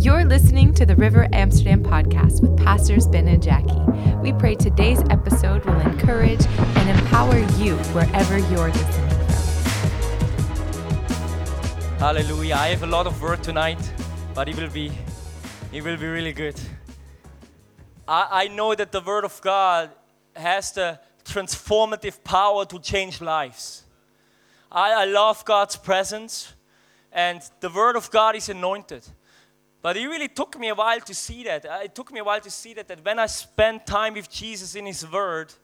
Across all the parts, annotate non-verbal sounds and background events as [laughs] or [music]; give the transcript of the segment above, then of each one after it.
You're listening to the River Amsterdam podcast with Pastors Ben and Jackie. We pray today's episode will encourage and empower you wherever you're listening from. Hallelujah. I have a lot of work tonight, but it will be it will be really good. I, I know that the Word of God has the transformative power to change lives. I, I love God's presence, and the Word of God is anointed. But it really took me a while to see that. Uh, It took me a while to see that, that when I spend time with Jesus in His Word,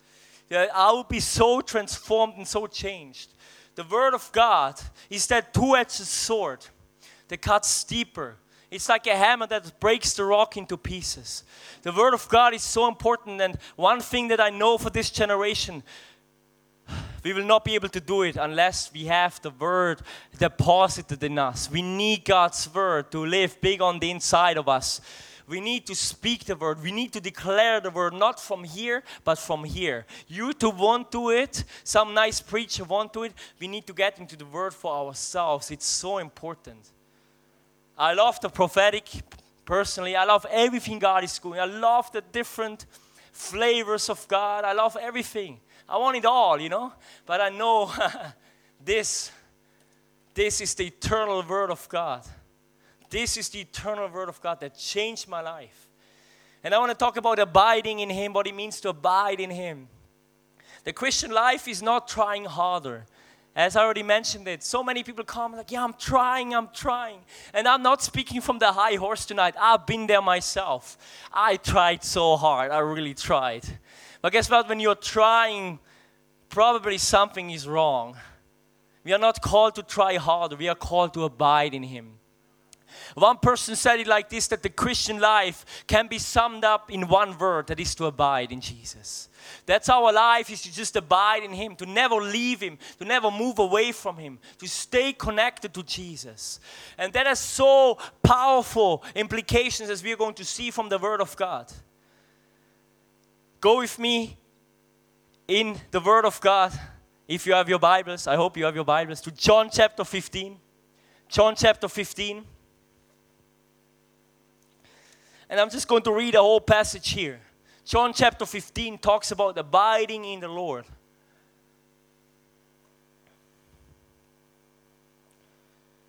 that I will be so transformed and so changed. The Word of God is that two edged sword that cuts deeper. It's like a hammer that breaks the rock into pieces. The Word of God is so important, and one thing that I know for this generation we will not be able to do it unless we have the word deposited in us. We need God's word to live big on the inside of us. We need to speak the word. We need to declare the word, not from here, but from here. You to want to it, some nice preacher want to it, we need to get into the word for ourselves. It's so important. I love the prophetic personally. I love everything God is doing. I love the different flavors of God. I love everything. I want it all, you know. But I know [laughs] this, this is the eternal word of God. This is the eternal word of God that changed my life. And I want to talk about abiding in Him, what it means to abide in Him. The Christian life is not trying harder. As I already mentioned it, so many people come like, yeah, I'm trying, I'm trying. And I'm not speaking from the high horse tonight. I've been there myself. I tried so hard. I really tried. But guess what? When you're trying, probably something is wrong. We are not called to try hard, we are called to abide in Him. One person said it like this that the Christian life can be summed up in one word that is to abide in Jesus. That's our life is to just abide in Him, to never leave Him, to never move away from Him, to stay connected to Jesus. And that has so powerful implications as we are going to see from the Word of God. Go with me in the Word of God. If you have your Bibles, I hope you have your Bibles, to John chapter 15. John chapter 15. And I'm just going to read a whole passage here. John chapter 15 talks about abiding in the Lord.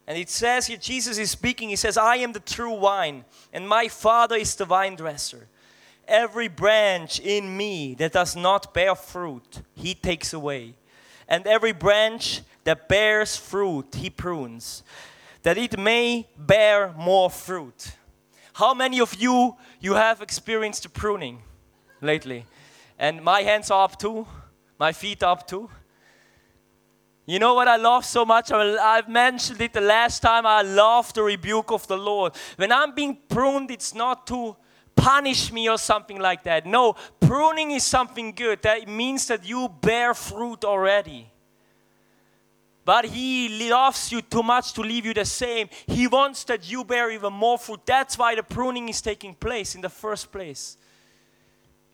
And it says here, Jesus is speaking, he says, I am the true wine, and my Father is the vine dresser. Every branch in me that does not bear fruit, he takes away. And every branch that bears fruit, he prunes, that it may bear more fruit. How many of you you have experienced pruning lately? And my hands are up too, my feet up too. You know what I love so much? I've mentioned it the last time. I love the rebuke of the Lord. When I'm being pruned, it's not to punish me or something like that. No, pruning is something good. That means that you bear fruit already. But He loves you too much to leave you the same. He wants that you bear even more fruit. That's why the pruning is taking place in the first place.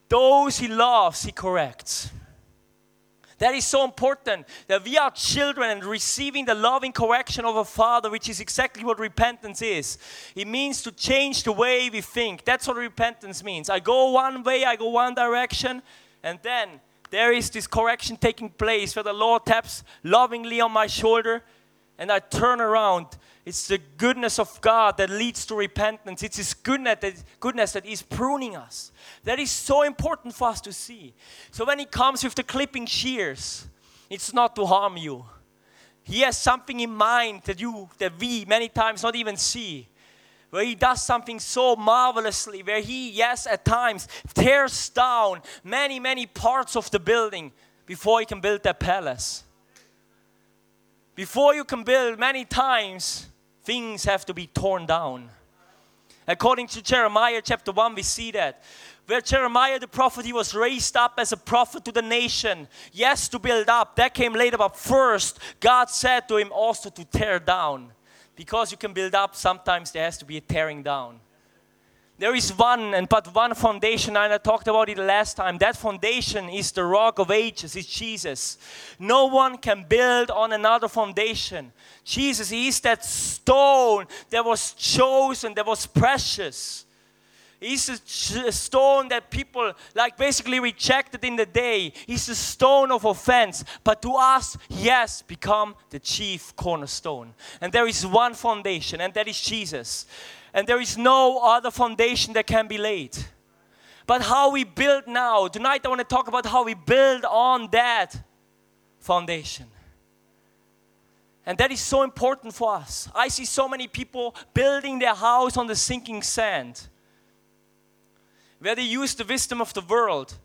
Those He loves, He corrects. That is so important that we are children and receiving the loving correction of a father, which is exactly what repentance is. It means to change the way we think. That's what repentance means. I go one way, I go one direction, and then there is this correction taking place where the Lord taps lovingly on my shoulder and I turn around. It's the goodness of God that leads to repentance. It's His goodness that, goodness that is pruning us. That is so important for us to see. So when He comes with the clipping shears, it's not to harm you. He has something in mind that you, that we many times not even see. Where he does something so marvelously, where he, yes, at times tears down many, many parts of the building before he can build that palace. Before you can build, many times things have to be torn down. According to Jeremiah chapter 1, we see that. Where Jeremiah the prophet, he was raised up as a prophet to the nation. Yes, to build up. That came later, but first, God said to him also to tear down. Because you can build up, sometimes there has to be a tearing down. There is one and but one foundation, and I talked about it last time. That foundation is the rock of ages, it's Jesus. No one can build on another foundation. Jesus is that stone that was chosen, that was precious. He's a stone that people like basically rejected in the day. He's a stone of offense. But to us, has become the chief cornerstone. And there is one foundation, and that is Jesus. And there is no other foundation that can be laid. But how we build now, tonight I want to talk about how we build on that foundation. And that is so important for us. I see so many people building their house on the sinking sand where they use the wisdom of the world,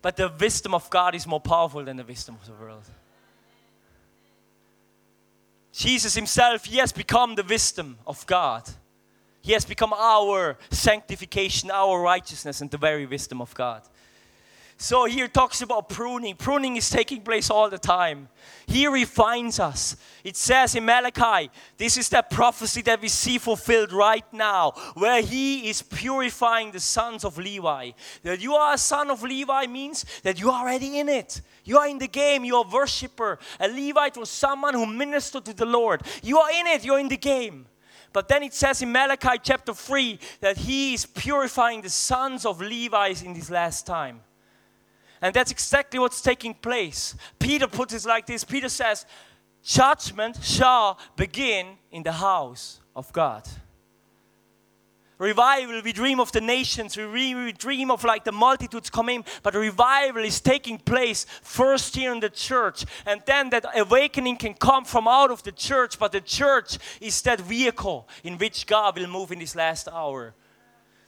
but the wisdom of God is more powerful than the wisdom of the world. Jesus himself, he has become the wisdom of God. He has become our sanctification, our righteousness, and the very wisdom of God. So here talks about pruning. Pruning is taking place all the time. He refines us. It says in Malachi, this is that prophecy that we see fulfilled right now, where he is purifying the sons of Levi. That you are a son of Levi means that you are already in it. You are in the game, you are a worshiper. A Levite was someone who ministered to the Lord. You are in it, you're in the game. But then it says in Malachi chapter 3 that he is purifying the sons of Levi's in this last time. And that's exactly what's taking place. Peter puts it like this Peter says, Judgment shall begin in the house of God. Revival, we dream of the nations, we, we dream of like the multitudes coming, but revival is taking place first here in the church, and then that awakening can come from out of the church, but the church is that vehicle in which God will move in this last hour.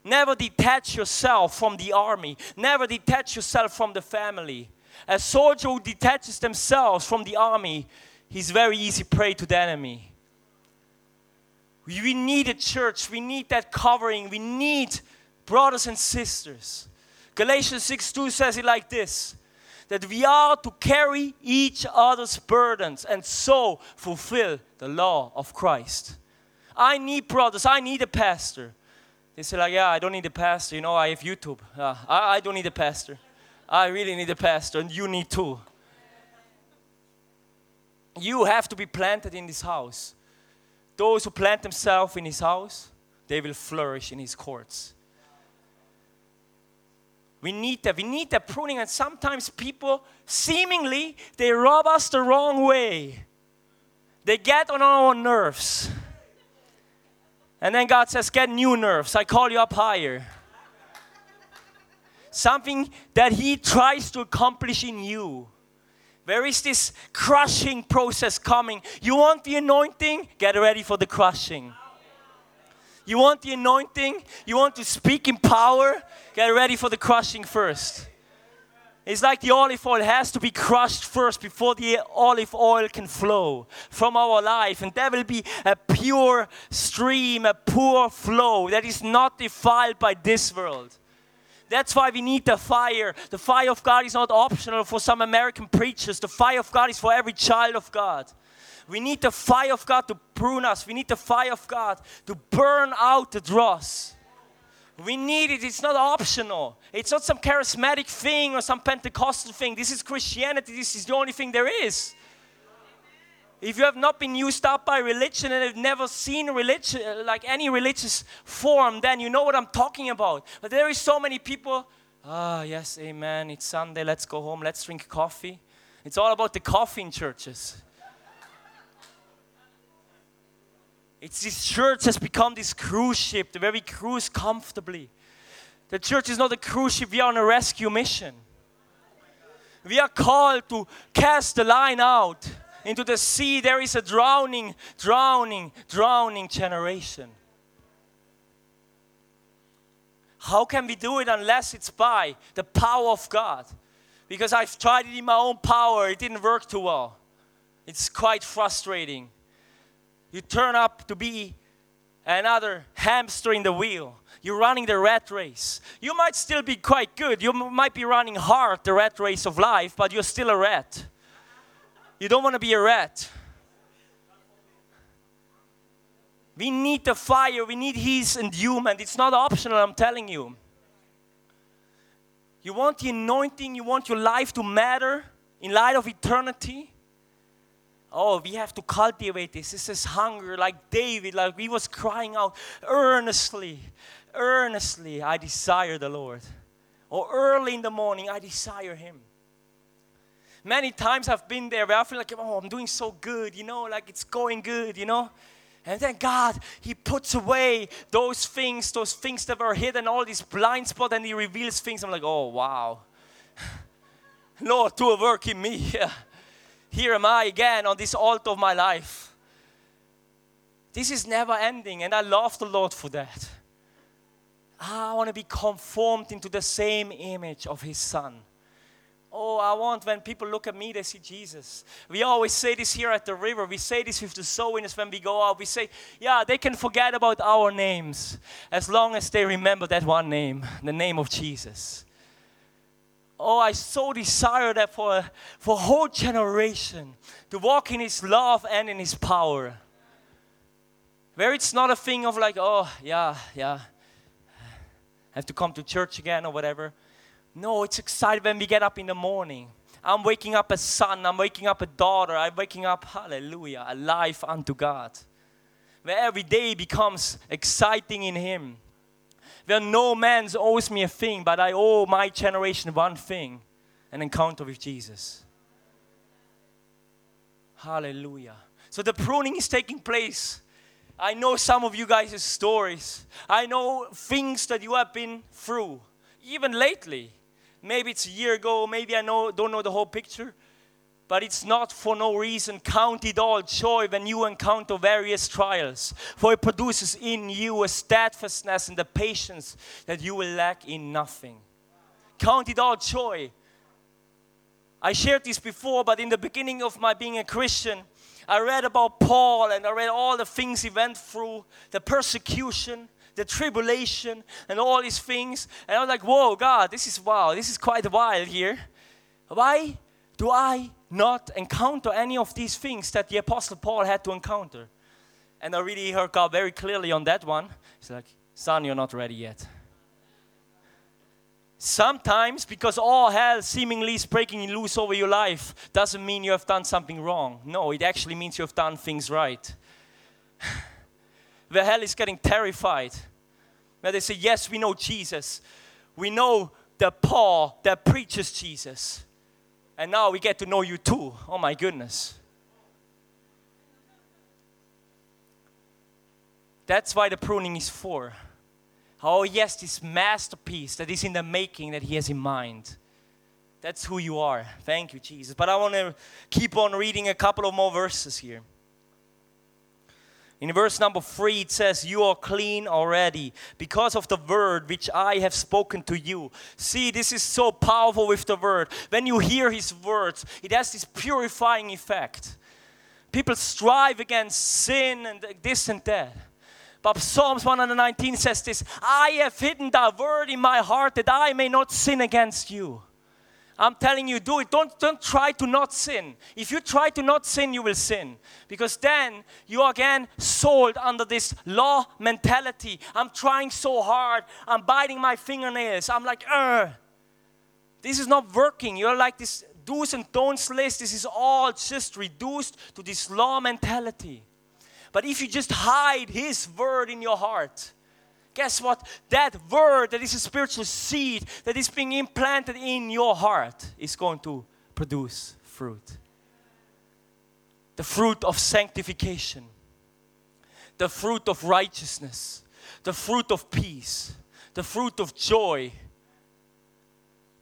Never detach yourself from the army. Never detach yourself from the family. A soldier who detaches themselves from the army, he's very easy prey to the enemy. We need a church. We need that covering. We need brothers and sisters. Galatians 6 2 says it like this that we are to carry each other's burdens and so fulfill the law of Christ. I need brothers, I need a pastor. They say like, yeah, I don't need a pastor. You know, I have YouTube. Uh, I, I don't need a pastor. I really need a pastor, and you need too. You have to be planted in this house. Those who plant themselves in his house, they will flourish in his courts. We need that. We need that pruning, and sometimes people seemingly they rub us the wrong way. They get on our nerves. And then God says, Get new nerves. I call you up higher. Something that He tries to accomplish in you. Where is this crushing process coming? You want the anointing? Get ready for the crushing. You want the anointing? You want to speak in power? Get ready for the crushing first. It's like the olive oil has to be crushed first before the olive oil can flow from our life. And there will be a pure stream, a pure flow that is not defiled by this world. That's why we need the fire. The fire of God is not optional for some American preachers. The fire of God is for every child of God. We need the fire of God to prune us. We need the fire of God to burn out the dross. We need it. It's not optional. It's not some charismatic thing or some Pentecostal thing. This is Christianity. This is the only thing there is. If you have not been used up by religion and have never seen religion, like any religious form, then you know what I'm talking about. But there is so many people, ah, yes, amen, it's Sunday, let's go home, let's drink coffee. It's all about the coffee in churches. It's this church has become this cruise ship where we cruise comfortably. The church is not a cruise ship, we are on a rescue mission. We are called to cast the line out into the sea. There is a drowning, drowning, drowning generation. How can we do it unless it's by the power of God? Because I've tried it in my own power, it didn't work too well. It's quite frustrating you turn up to be another hamster in the wheel. You're running the rat race. You might still be quite good. You might be running hard the rat race of life, but you're still a rat. You don't want to be a rat. We need the fire, we need His endowment. It's not optional, I'm telling you. You want the anointing, you want your life to matter in light of eternity. Oh, we have to cultivate this. This is hunger, like David, like he was crying out earnestly, earnestly, I desire the Lord. Or early in the morning, I desire Him. Many times I've been there where I feel like, oh, I'm doing so good, you know, like it's going good, you know. And then God, He puts away those things, those things that were hidden, all these blind spots, and He reveals things. I'm like, oh, wow. [laughs] Lord, do a work in me. [laughs] Here am I again on this altar of my life. This is never ending, and I love the Lord for that. I want to be conformed into the same image of His Son. Oh, I want when people look at me, they see Jesus. We always say this here at the river. We say this with the soul when we go out. We say, yeah, they can forget about our names as long as they remember that one name, the name of Jesus. Oh, I so desire that for, for a whole generation to walk in His love and in His power. Where it's not a thing of like, oh, yeah, yeah, have to come to church again or whatever no, it's exciting when we get up in the morning. I'm waking up a son, I'm waking up a daughter, I'm waking up, hallelujah, alive unto God. Where every day becomes exciting in Him. Where no man owes me a thing, but I owe my generation one thing an encounter with Jesus. Hallelujah. So the pruning is taking place. I know some of you guys' stories. I know things that you have been through, even lately. Maybe it's a year ago, maybe I know, don't know the whole picture. But it's not for no reason. Count it all joy when you encounter various trials, for it produces in you a steadfastness and the patience that you will lack in nothing. Count it all joy. I shared this before, but in the beginning of my being a Christian, I read about Paul and I read all the things he went through, the persecution, the tribulation, and all these things. And I was like, whoa, God, this is wow, this is quite wild here. Why do I not encounter any of these things that the Apostle Paul had to encounter? And I really heard God very clearly on that one. He's like, son, you're not ready yet. Sometimes, because all hell seemingly is breaking loose over your life, doesn't mean you have done something wrong. No, it actually means you have done things right. Where hell is getting terrified. Where they say, Yes, we know Jesus. We know the Paul that preaches Jesus. And now we get to know you too. Oh my goodness. That's why the pruning is for. Oh, yes, this masterpiece that is in the making that He has in mind. That's who you are. Thank you, Jesus. But I want to keep on reading a couple of more verses here. In verse number three, it says, You are clean already because of the word which I have spoken to you. See, this is so powerful with the word. When you hear his words, it has this purifying effect. People strive against sin and this and that. But Psalms 119 says this I have hidden thy word in my heart that I may not sin against you. I'm telling you, do it. Don't, don't try to not sin. If you try to not sin, you will sin. Because then you are again sold under this law mentality. I'm trying so hard. I'm biting my fingernails. I'm like, Ugh. this is not working. You're like this do's and don'ts list. This is all just reduced to this law mentality. But if you just hide His word in your heart, guess what? That word that is a spiritual seed that is being implanted in your heart is going to produce fruit. The fruit of sanctification, the fruit of righteousness, the fruit of peace, the fruit of joy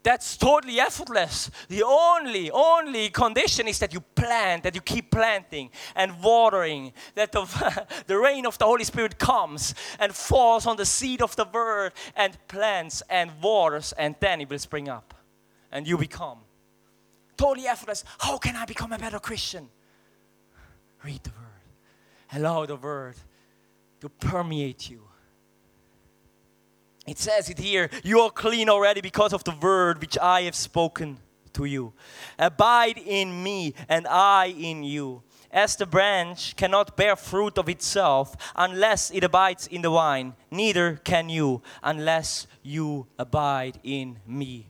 that's totally effortless. The only, only condition is that you plant, that you keep planting and watering, that the, [laughs] the rain of the Holy Spirit comes and falls on the seed of the word and plants and waters, and then it will spring up and you become. Totally effortless. How can I become a better Christian? Read the word, allow the word to permeate you it says it here you are clean already because of the word which I have spoken to you. Abide in me, and I in you. As the branch cannot bear fruit of itself unless it abides in the vine, neither can you unless you abide in me.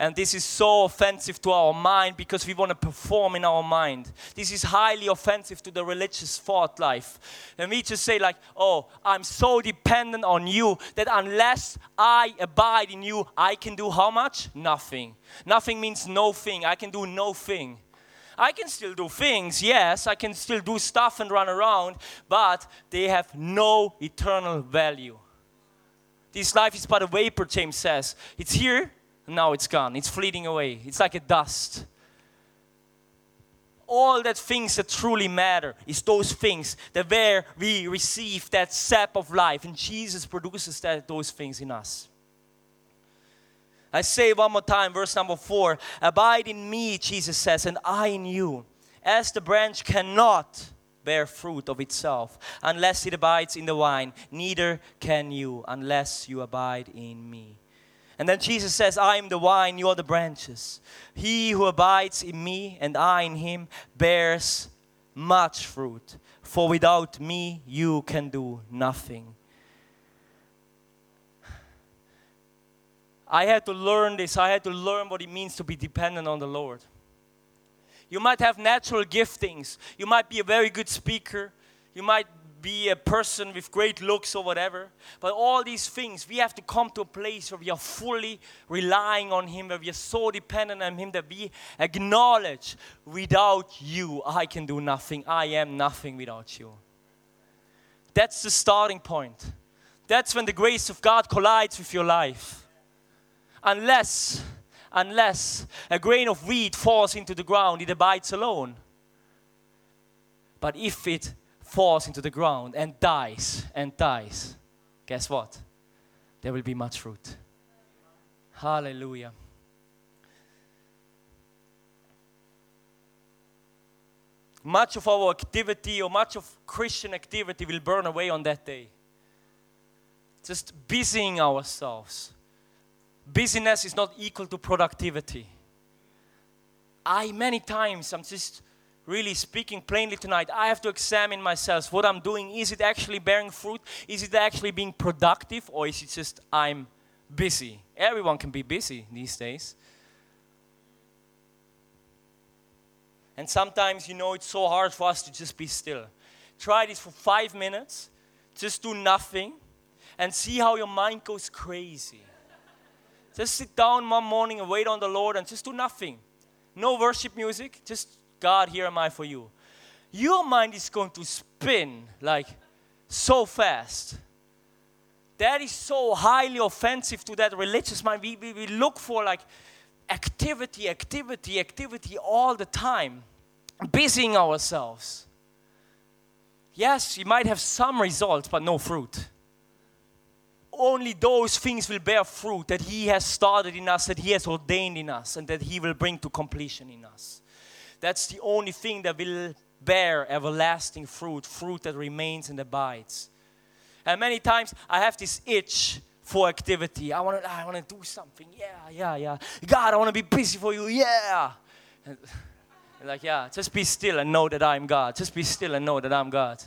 And this is so offensive to our mind because we want to perform in our mind. This is highly offensive to the religious thought life. And we just say, like, oh, I'm so dependent on you that unless I abide in you, I can do how much? Nothing. Nothing means no thing. I can do no thing. I can still do things, yes, I can still do stuff and run around, but they have no eternal value. This life is but a vapor, James says. It's here, now it's gone. It's fleeting away. It's like a dust. All that things that truly matter is those things that where we receive that sap of life, and Jesus produces that, those things in us. I say one more time, verse number four Abide in me, Jesus says, and I in you. As the branch cannot bear fruit of itself unless it abides in the vine, neither can you unless you abide in me. And then Jesus says, I am the vine, you are the branches. He who abides in me and I in him bears much fruit, for without me you can do nothing. I had to learn this. I had to learn what it means to be dependent on the Lord. You might have natural giftings. You might be a very good speaker. You might be a person with great looks or whatever. But all these things, we have to come to a place where we are fully relying on Him, where we are so dependent on Him that we acknowledge without you, I can do nothing. I am nothing without you. That's the starting point. That's when the grace of God collides with your life unless unless a grain of wheat falls into the ground it abides alone but if it falls into the ground and dies and dies. Guess what? There will be much fruit. Hallelujah. Much of our activity or much of christian activity will burn away on that day. Just busying ourselves. Busyness is not equal to productivity. I, many times, I'm just really speaking plainly tonight, I have to examine myself. What I'm doing, is it actually bearing fruit? Is it actually being productive? Or is it just I'm busy? Everyone can be busy these days. And sometimes, you know, it's so hard for us to just be still. Try this for five minutes, just do nothing, and see how your mind goes crazy. Just sit down one morning and wait on the Lord and just do nothing. No worship music, just God, here am I for you. Your mind is going to spin like so fast. That is so highly offensive to that religious mind. We, we, we look for like activity, activity, activity all the time, busying ourselves. Yes, you might have some results, but no fruit only those things will bear fruit that He has started in us, that He has ordained in us, and that He will bring to completion in us. That's the only thing that will bear everlasting fruit, fruit that remains and abides. And many times I have this itch for activity. I want to, I want to do something. Yeah, yeah, yeah. God, I want to be busy for you. Yeah. [laughs] like, yeah, just be still and know that I'm God. Just be still and know that I'm God.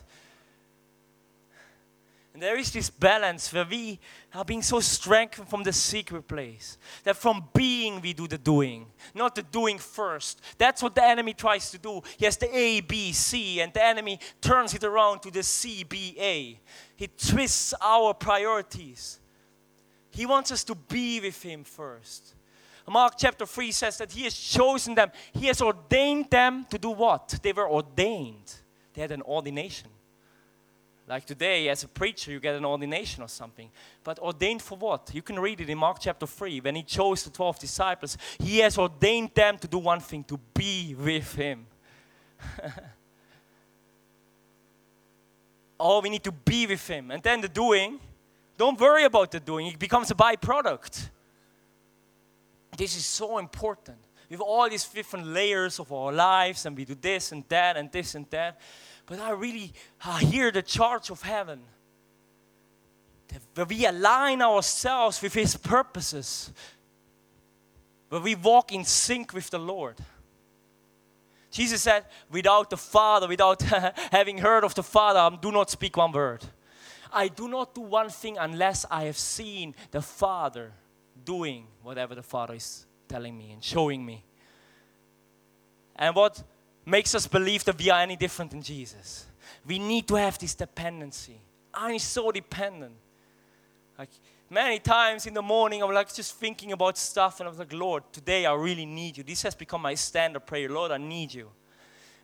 And there is this balance where we are being so strengthened from the secret place. That from being we do the doing, not the doing first. That's what the enemy tries to do. He has the A, B, C, and the enemy turns it around to the C, B, A. He twists our priorities. He wants us to be with Him first. Mark chapter 3 says that He has chosen them, He has ordained them to do what? They were ordained, they had an ordination. Like today, as a preacher, you get an ordination or something. But ordained for what? You can read it in Mark chapter 3. When he chose the 12 disciples, he has ordained them to do one thing to be with him. [laughs] oh, we need to be with him. And then the doing, don't worry about the doing, it becomes a byproduct. This is so important. We have all these different layers of our lives, and we do this and that and this and that but I really uh, hear the charge of heaven. Where we align ourselves with His purposes, where we walk in sync with the Lord. Jesus said, without the Father, without [laughs] having heard of the Father, I do not speak one word. I do not do one thing unless I have seen the Father doing whatever the Father is telling me and showing me. And what makes us believe that we are any different than Jesus? We need to have this dependency. I'm so dependent. Like many times in the morning, I'm like just thinking about stuff, and I was like, Lord, today I really need you. This has become my standard prayer. Lord, I need you.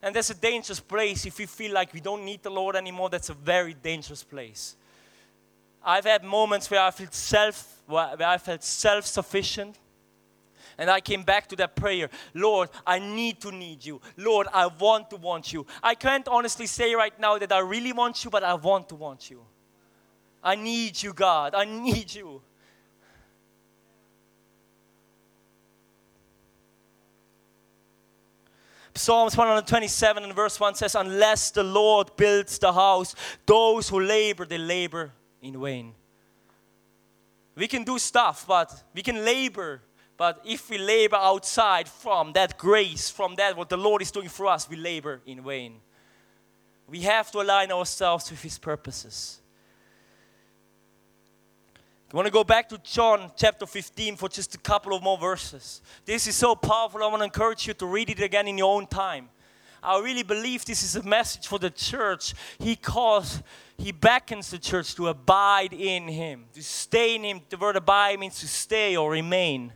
And that's a dangerous place if we feel like we don't need the Lord anymore. That's a very dangerous place. I've had moments where I felt self, where I felt self-sufficient, and I came back to that prayer Lord, I need to need you. Lord, I want to want you. I can't honestly say right now that I really want you, but I want to want you. I need you, God. I need you. Psalms 127 and verse 1 says, Unless the Lord builds the house, those who labor, they labor in vain. We can do stuff, but we can labor. But if we labor outside from that grace, from that what the Lord is doing for us, we labor in vain. We have to align ourselves with His purposes. I want to go back to John chapter 15 for just a couple of more verses. This is so powerful. I want to encourage you to read it again in your own time. I really believe this is a message for the church. He calls, he beckons the church to abide in him, to stay in him. The word abide means to stay or remain.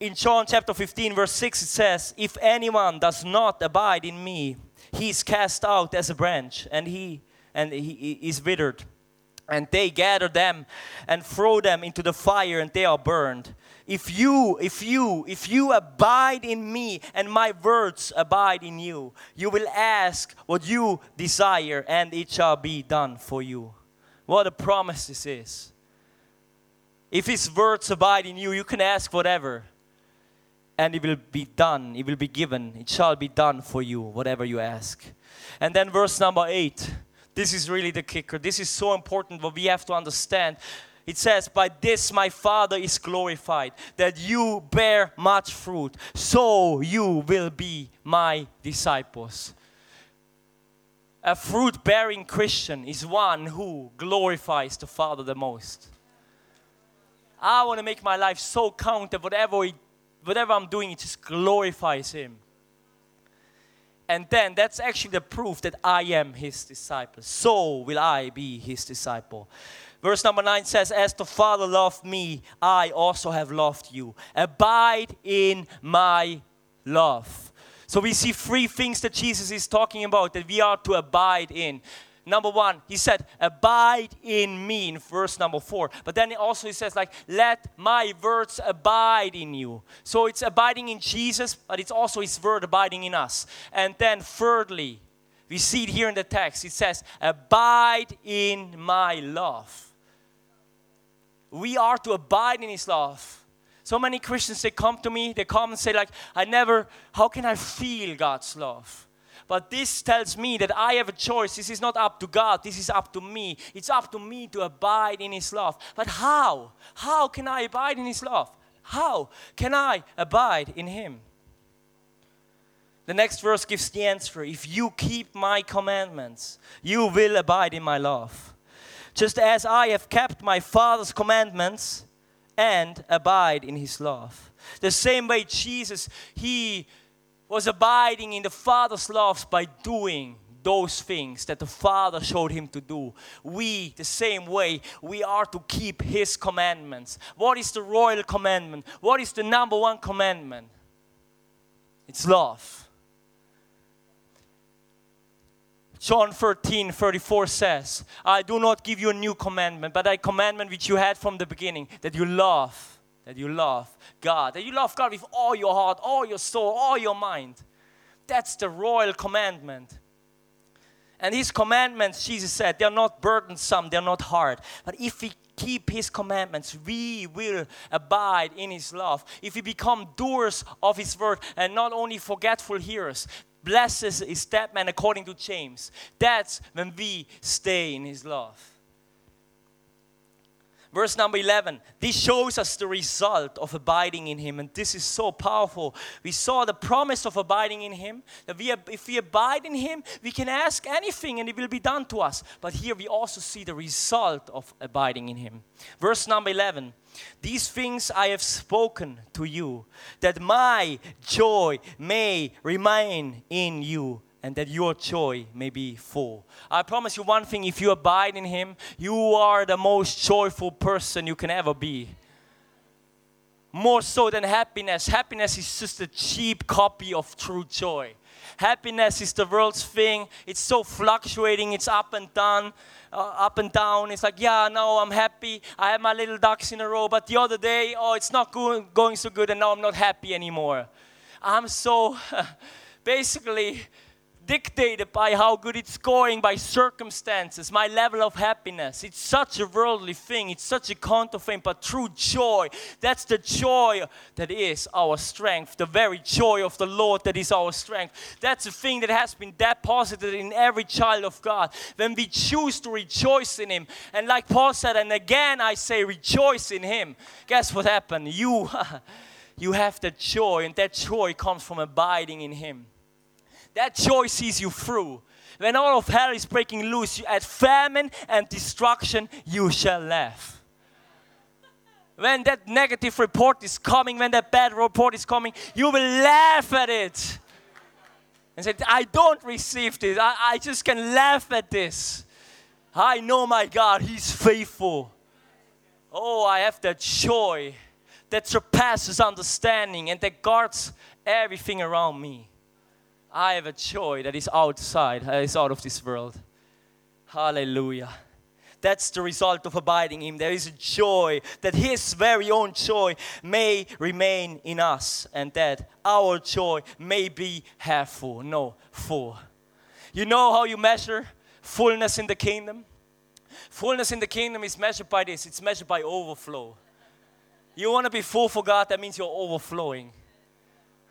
In John chapter 15, verse 6, it says, If anyone does not abide in me, he is cast out as a branch, and he and he is withered. And they gather them and throw them into the fire and they are burned. If you if you if you abide in me and my words abide in you you will ask what you desire and it shall be done for you. What a promise this is. If his words abide in you you can ask whatever and it will be done it will be given it shall be done for you whatever you ask and then verse number 8 this is really the kicker. This is so important what we have to understand. It says, By this my Father is glorified, that you bear much fruit, so you will be my disciples. A fruit bearing Christian is one who glorifies the Father the most. I want to make my life so count that whatever, whatever I'm doing, it just glorifies Him. And then that's actually the proof that I am his disciple. So will I be his disciple. Verse number 9 says, As the Father loved me, I also have loved you. Abide in my love. So we see three things that Jesus is talking about that we are to abide in number one, he said, Abide in me in verse number four. But then also he says, like, let my words abide in you. So it's abiding in Jesus, but it's also his word abiding in us. And then thirdly, we see it here in the text. It says, Abide in my love. We are to abide in his love. So many Christians, they come to me, they come and say, like, I never, how can I feel God's love? But this tells me that I have a choice. This is not up to God, this is up to me. It's up to me to abide in His love. But how? How can I abide in His love? How can I abide in Him? The next verse gives the answer. If you keep my commandments, you will abide in my love. Just as I have kept my Father's commandments and abide in his love. The same way Jesus, he was abiding in the Father's love by doing those things that the Father showed him to do. We, the same way, we are to keep His commandments. What is the royal commandment? What is the number one commandment? It's love. John 13, 34 says, I do not give you a new commandment, but a commandment which you had from the beginning, that you love that you love God, that you love God with all your heart, all your soul, all your mind. That's the royal commandment. And his commandments, Jesus said, they're not burdensome, they're not hard. But if we keep his commandments, we will abide in his love. If we become doers of his word and not only forgetful hearers, blessed is that man according to James. That's when we stay in his love. Verse number 11. This shows us the result of abiding in Him. And this is so powerful. We saw the promise of abiding in Him. That we, if we abide in Him, we can ask anything and it will be done to us. But here we also see the result of abiding in Him. Verse number 11. These things I have spoken to you, that my joy may remain in you and that your joy may be full. I promise you one thing if you abide in Him, you are the most joyful person you can ever be. More so than happiness. Happiness is just a cheap copy of true joy. Happiness is the world's thing. It's so fluctuating, it's up and down. Uh, up and down. It's like, yeah, now I'm happy. I have my little ducks in a row. But the other day, oh, it's not going, going so good, and now I'm not happy anymore. I'm so [laughs] basically dictated by how good it's going, by circumstances, my level of happiness. It's such a worldly thing, it's such a counterfeit, but true joy, that's the joy that is our strength, the very joy of the Lord that is our strength. That's a thing that has been deposited in every child of God. When we choose to rejoice in Him, and like Paul said, and again I say, rejoice in Him, guess what happened? You. [laughs] you have that joy, and that joy comes from abiding in Him. That joy sees you through. When all of hell is breaking loose, at famine and destruction, you shall laugh. When that negative report is coming, when that bad report is coming, you will laugh at it. And say, I don't receive this. I, I just can laugh at this. I know my God, He's faithful. Oh, I have that joy that surpasses understanding and that guards everything around me. I have a joy that is outside, that is out of this world. Hallelujah. That's the result of abiding in Him. There is a joy that His very own joy may remain in us and that our joy may be half full, no, full. You know how you measure fullness in the kingdom? Fullness in the kingdom is measured by this it's measured by overflow. You want to be full for God, that means you're overflowing.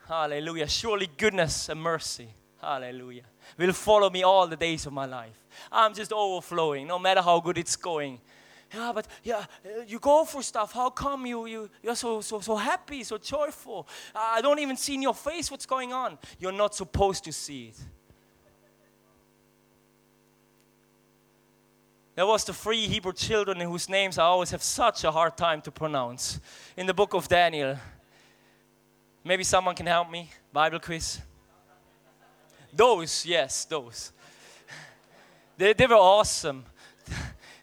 Hallelujah. Surely goodness and mercy. Hallelujah. Will follow me all the days of my life. I'm just overflowing, no matter how good it's going. Yeah, but yeah, you go for stuff. How come you, you, you're so, so, so happy, so joyful? I don't even see in your face what's going on. You're not supposed to see it. There was the three Hebrew children whose names I always have such a hard time to pronounce in the book of Daniel. Maybe someone can help me. Bible quiz. Those, yes, those. They, they were awesome. [laughs]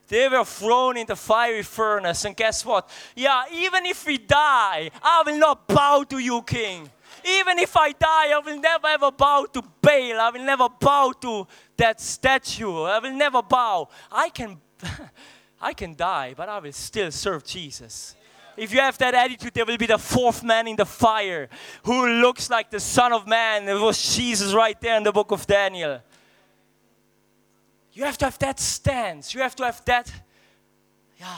They were thrown in the fiery furnace, and guess what? Yeah, even if we die, I will not bow to you, King. Even if I die, I will never ever bow to Baal. I will never bow to that statue. I will never bow. I can, [laughs] I can die, but I will still serve Jesus. If you have that attitude, there will be the fourth man in the fire who looks like the Son of Man. It was Jesus right there in the book of Daniel. You have to have that stance. You have to have that, yeah.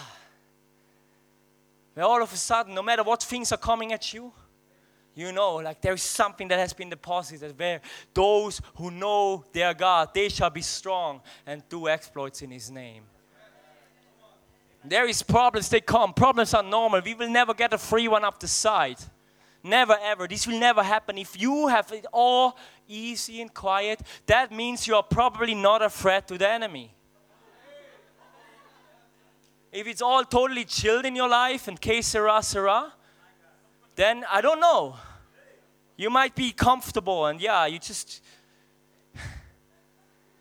Where all of a sudden, no matter what things are coming at you, you know, like there is something that has been deposited where those who know their God, they shall be strong and do exploits in His name. There is problems, they come. Problems are normal. We will never get a free one up the side. Never ever. This will never happen. If you have it all easy and quiet, that means you are probably not a threat to the enemy. If it's all totally chilled in your life and que sera, sera, then I don't know. You might be comfortable and yeah, you just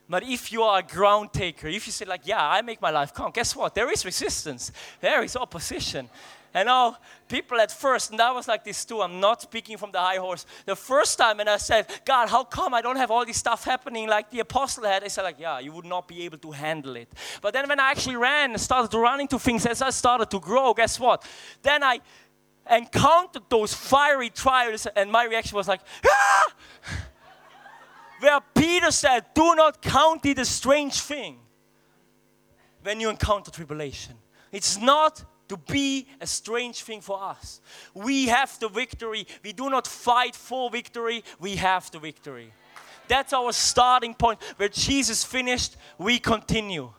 but if you are a ground taker, if you say, like, yeah, I make my life count, guess what? There is resistance, there is opposition. And now, people at first, and I was like this too, I'm not speaking from the high horse. The first time, and I said, God, how come I don't have all this stuff happening like the apostle had? They said, like, yeah, you would not be able to handle it. But then when I actually ran and started to run into things as I started to grow, guess what? Then I encountered those fiery trials, and my reaction was like, ah! Where Peter said, Do not count it a strange thing when you encounter tribulation. It's not to be a strange thing for us. We have the victory. We do not fight for victory, we have the victory. That's our starting point. Where Jesus finished, we continue.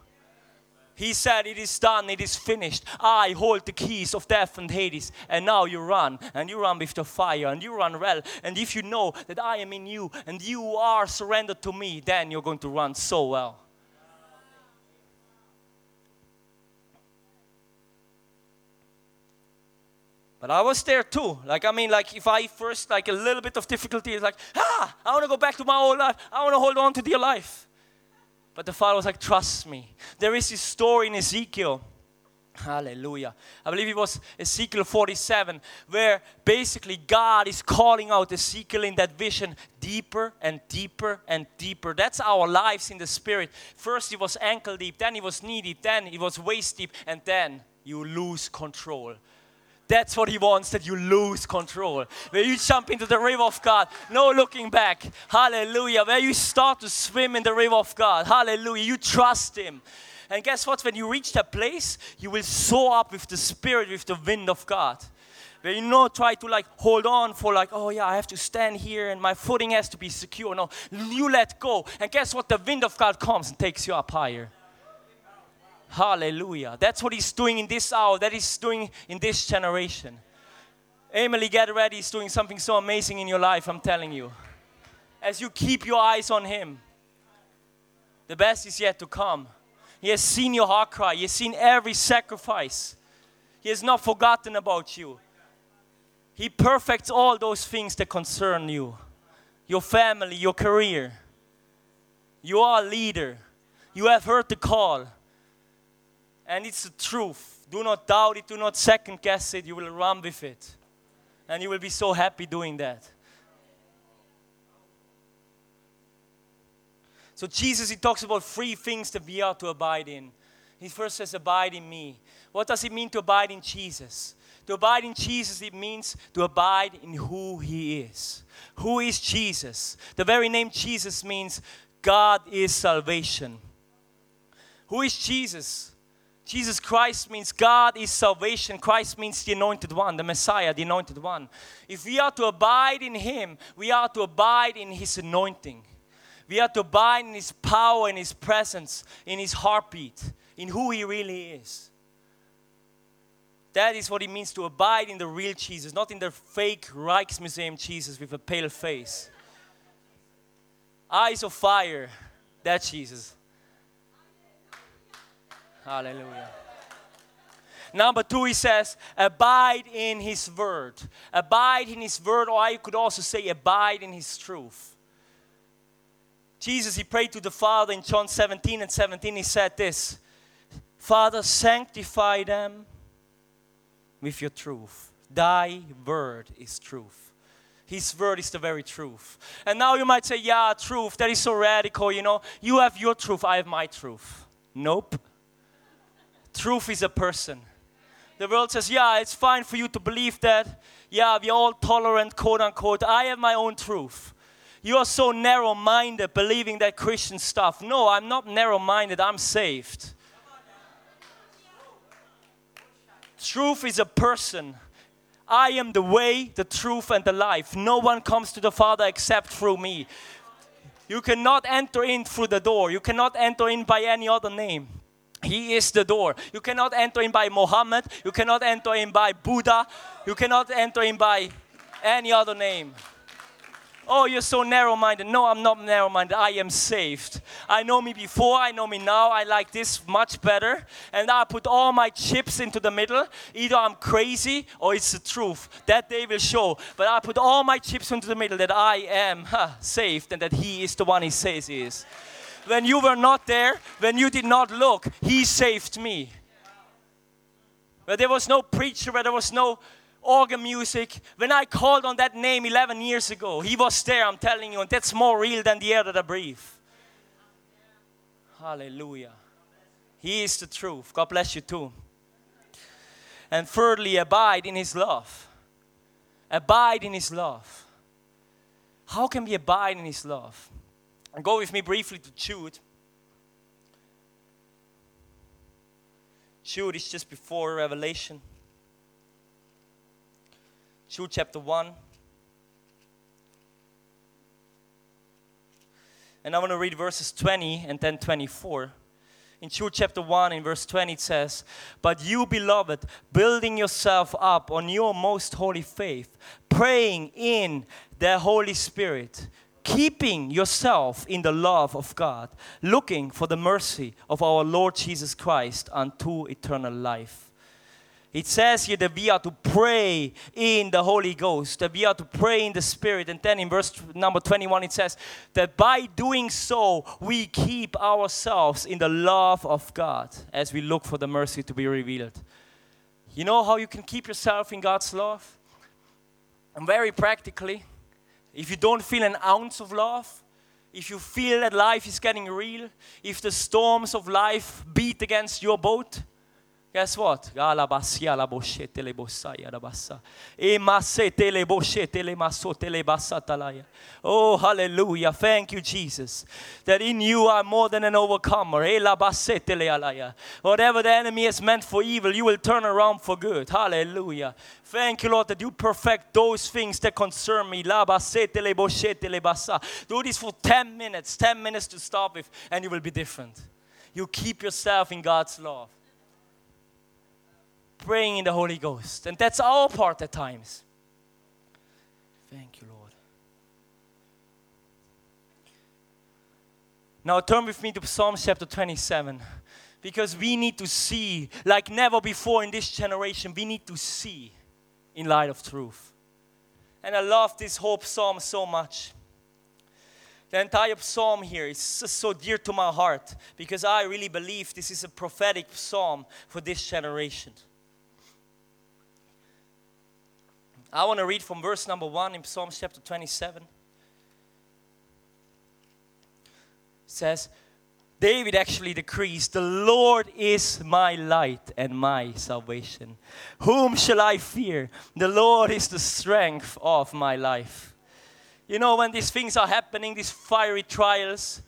He said, It is done, it is finished. I hold the keys of death and Hades. And now you run, and you run with the fire, and you run well. And if you know that I am in you and you are surrendered to me, then you're going to run so well. But I was there too. Like, I mean, like, if I first, like, a little bit of difficulty, it's like, ah, I want to go back to my old life. I want to hold on to dear life. But the father was like, trust me. There is this story in Ezekiel. Hallelujah. I believe it was Ezekiel 47, where basically God is calling out Ezekiel in that vision deeper and deeper and deeper. That's our lives in the spirit. First, it was ankle deep, then it was knee deep, then it was waist deep, and then you lose control. That's what he wants, that you lose control. Where you jump into the river of God, no looking back. Hallelujah. Where you start to swim in the river of God. Hallelujah. You trust him. And guess what? When you reach that place, you will soar up with the spirit, with the wind of God. Where you not try to like hold on for like, oh yeah, I have to stand here and my footing has to be secure. No, you let go. And guess what? The wind of God comes and takes you up higher. Hallelujah. That's what He's doing in this hour, that He's doing in this generation. Emily, get ready. He's doing something so amazing in your life, I'm telling you. As you keep your eyes on Him, the best is yet to come. He has seen your heart cry, He has seen every sacrifice. He has not forgotten about you. He perfects all those things that concern you your family, your career. You are a leader. You have heard the call and it's the truth. Do not doubt it, do not second guess it. You will run with it. And you will be so happy doing that. So, Jesus, he talks about three things that we are to abide in. He first says, Abide in me. What does it mean to abide in Jesus? To abide in Jesus, it means to abide in who He is. Who is Jesus? The very name Jesus means God is salvation. Who is Jesus? Jesus Christ means God is salvation. Christ means the anointed one, the Messiah, the anointed one. If we are to abide in Him, we are to abide in His anointing. We are to abide in His power, in His presence, in His heartbeat, in who He really is. That is what it means to abide in the real Jesus, not in the fake Rijksmuseum Jesus with a pale face. Eyes of fire, that Jesus. Hallelujah. Number two, he says, abide in his word. Abide in his word, or I could also say, abide in his truth. Jesus, he prayed to the Father in John 17 and 17. He said this Father, sanctify them with your truth. Thy word is truth. His word is the very truth. And now you might say, Yeah, truth, that is so radical, you know. You have your truth, I have my truth. Nope. Truth is a person. The world says, yeah, it's fine for you to believe that. Yeah, we're all tolerant, quote unquote. I have my own truth. You are so narrow minded believing that Christian stuff. No, I'm not narrow minded, I'm saved. Truth is a person. I am the way, the truth, and the life. No one comes to the Father except through me. You cannot enter in through the door, you cannot enter in by any other name. He is the door. You cannot enter in by Muhammad. You cannot enter in by Buddha. You cannot enter in by any other name. Oh, you're so narrow minded. No, I'm not narrow minded. I am saved. I know me before, I know me now. I like this much better. And I put all my chips into the middle. Either I'm crazy or it's the truth. That day will show. But I put all my chips into the middle that I am huh, saved and that He is the one He says He is when you were not there, when you did not look, He saved me. Where there was no preacher, where there was no organ music, when I called on that name 11 years ago, He was there, I'm telling you, and that's more real than the air that I breathe. Hallelujah. He is the truth. God bless you too. And thirdly, abide in His love. Abide in His love. How can we abide in His love? And go with me briefly to Jude. Jude is just before Revelation. Jude chapter 1. And I want to read verses 20 and then 24. In Jude chapter 1, in verse 20, it says, But you, beloved, building yourself up on your most holy faith, praying in the Holy Spirit, keeping yourself in the love of God, looking for the mercy of our Lord Jesus Christ unto eternal life. It says here that we are to pray in the Holy Ghost, that we are to pray in the Spirit. And then in verse number 21, it says that by doing so, we keep ourselves in the love of God as we look for the mercy to be revealed. You know how you can keep yourself in God's love? And very practically, if you don't feel an ounce of love, if you feel that life is getting real, if the storms of life beat against your boat, Guess what? Oh, hallelujah. Thank you, Jesus. That in you are more than an overcomer. Whatever the enemy has meant for evil, you will turn around for good. Hallelujah. Thank you, Lord, that you perfect those things that concern me. Do this for 10 minutes, 10 minutes to stop with, and you will be different. You keep yourself in God's love praying in the Holy Ghost. And that's our part at times. Thank you, Lord. Now turn with me to Psalm chapter 27 because we need to see, like never before in this generation, we need to see in light of truth. And I love this whole psalm so much. The entire psalm here is so dear to my heart because I really believe this is a prophetic psalm for this generation. I want to read from verse number one in Psalms chapter 27. It says, David actually decrees, The Lord is my light and my salvation. Whom shall I fear? The Lord is the strength of my life. You know, when these things are happening, these fiery trials,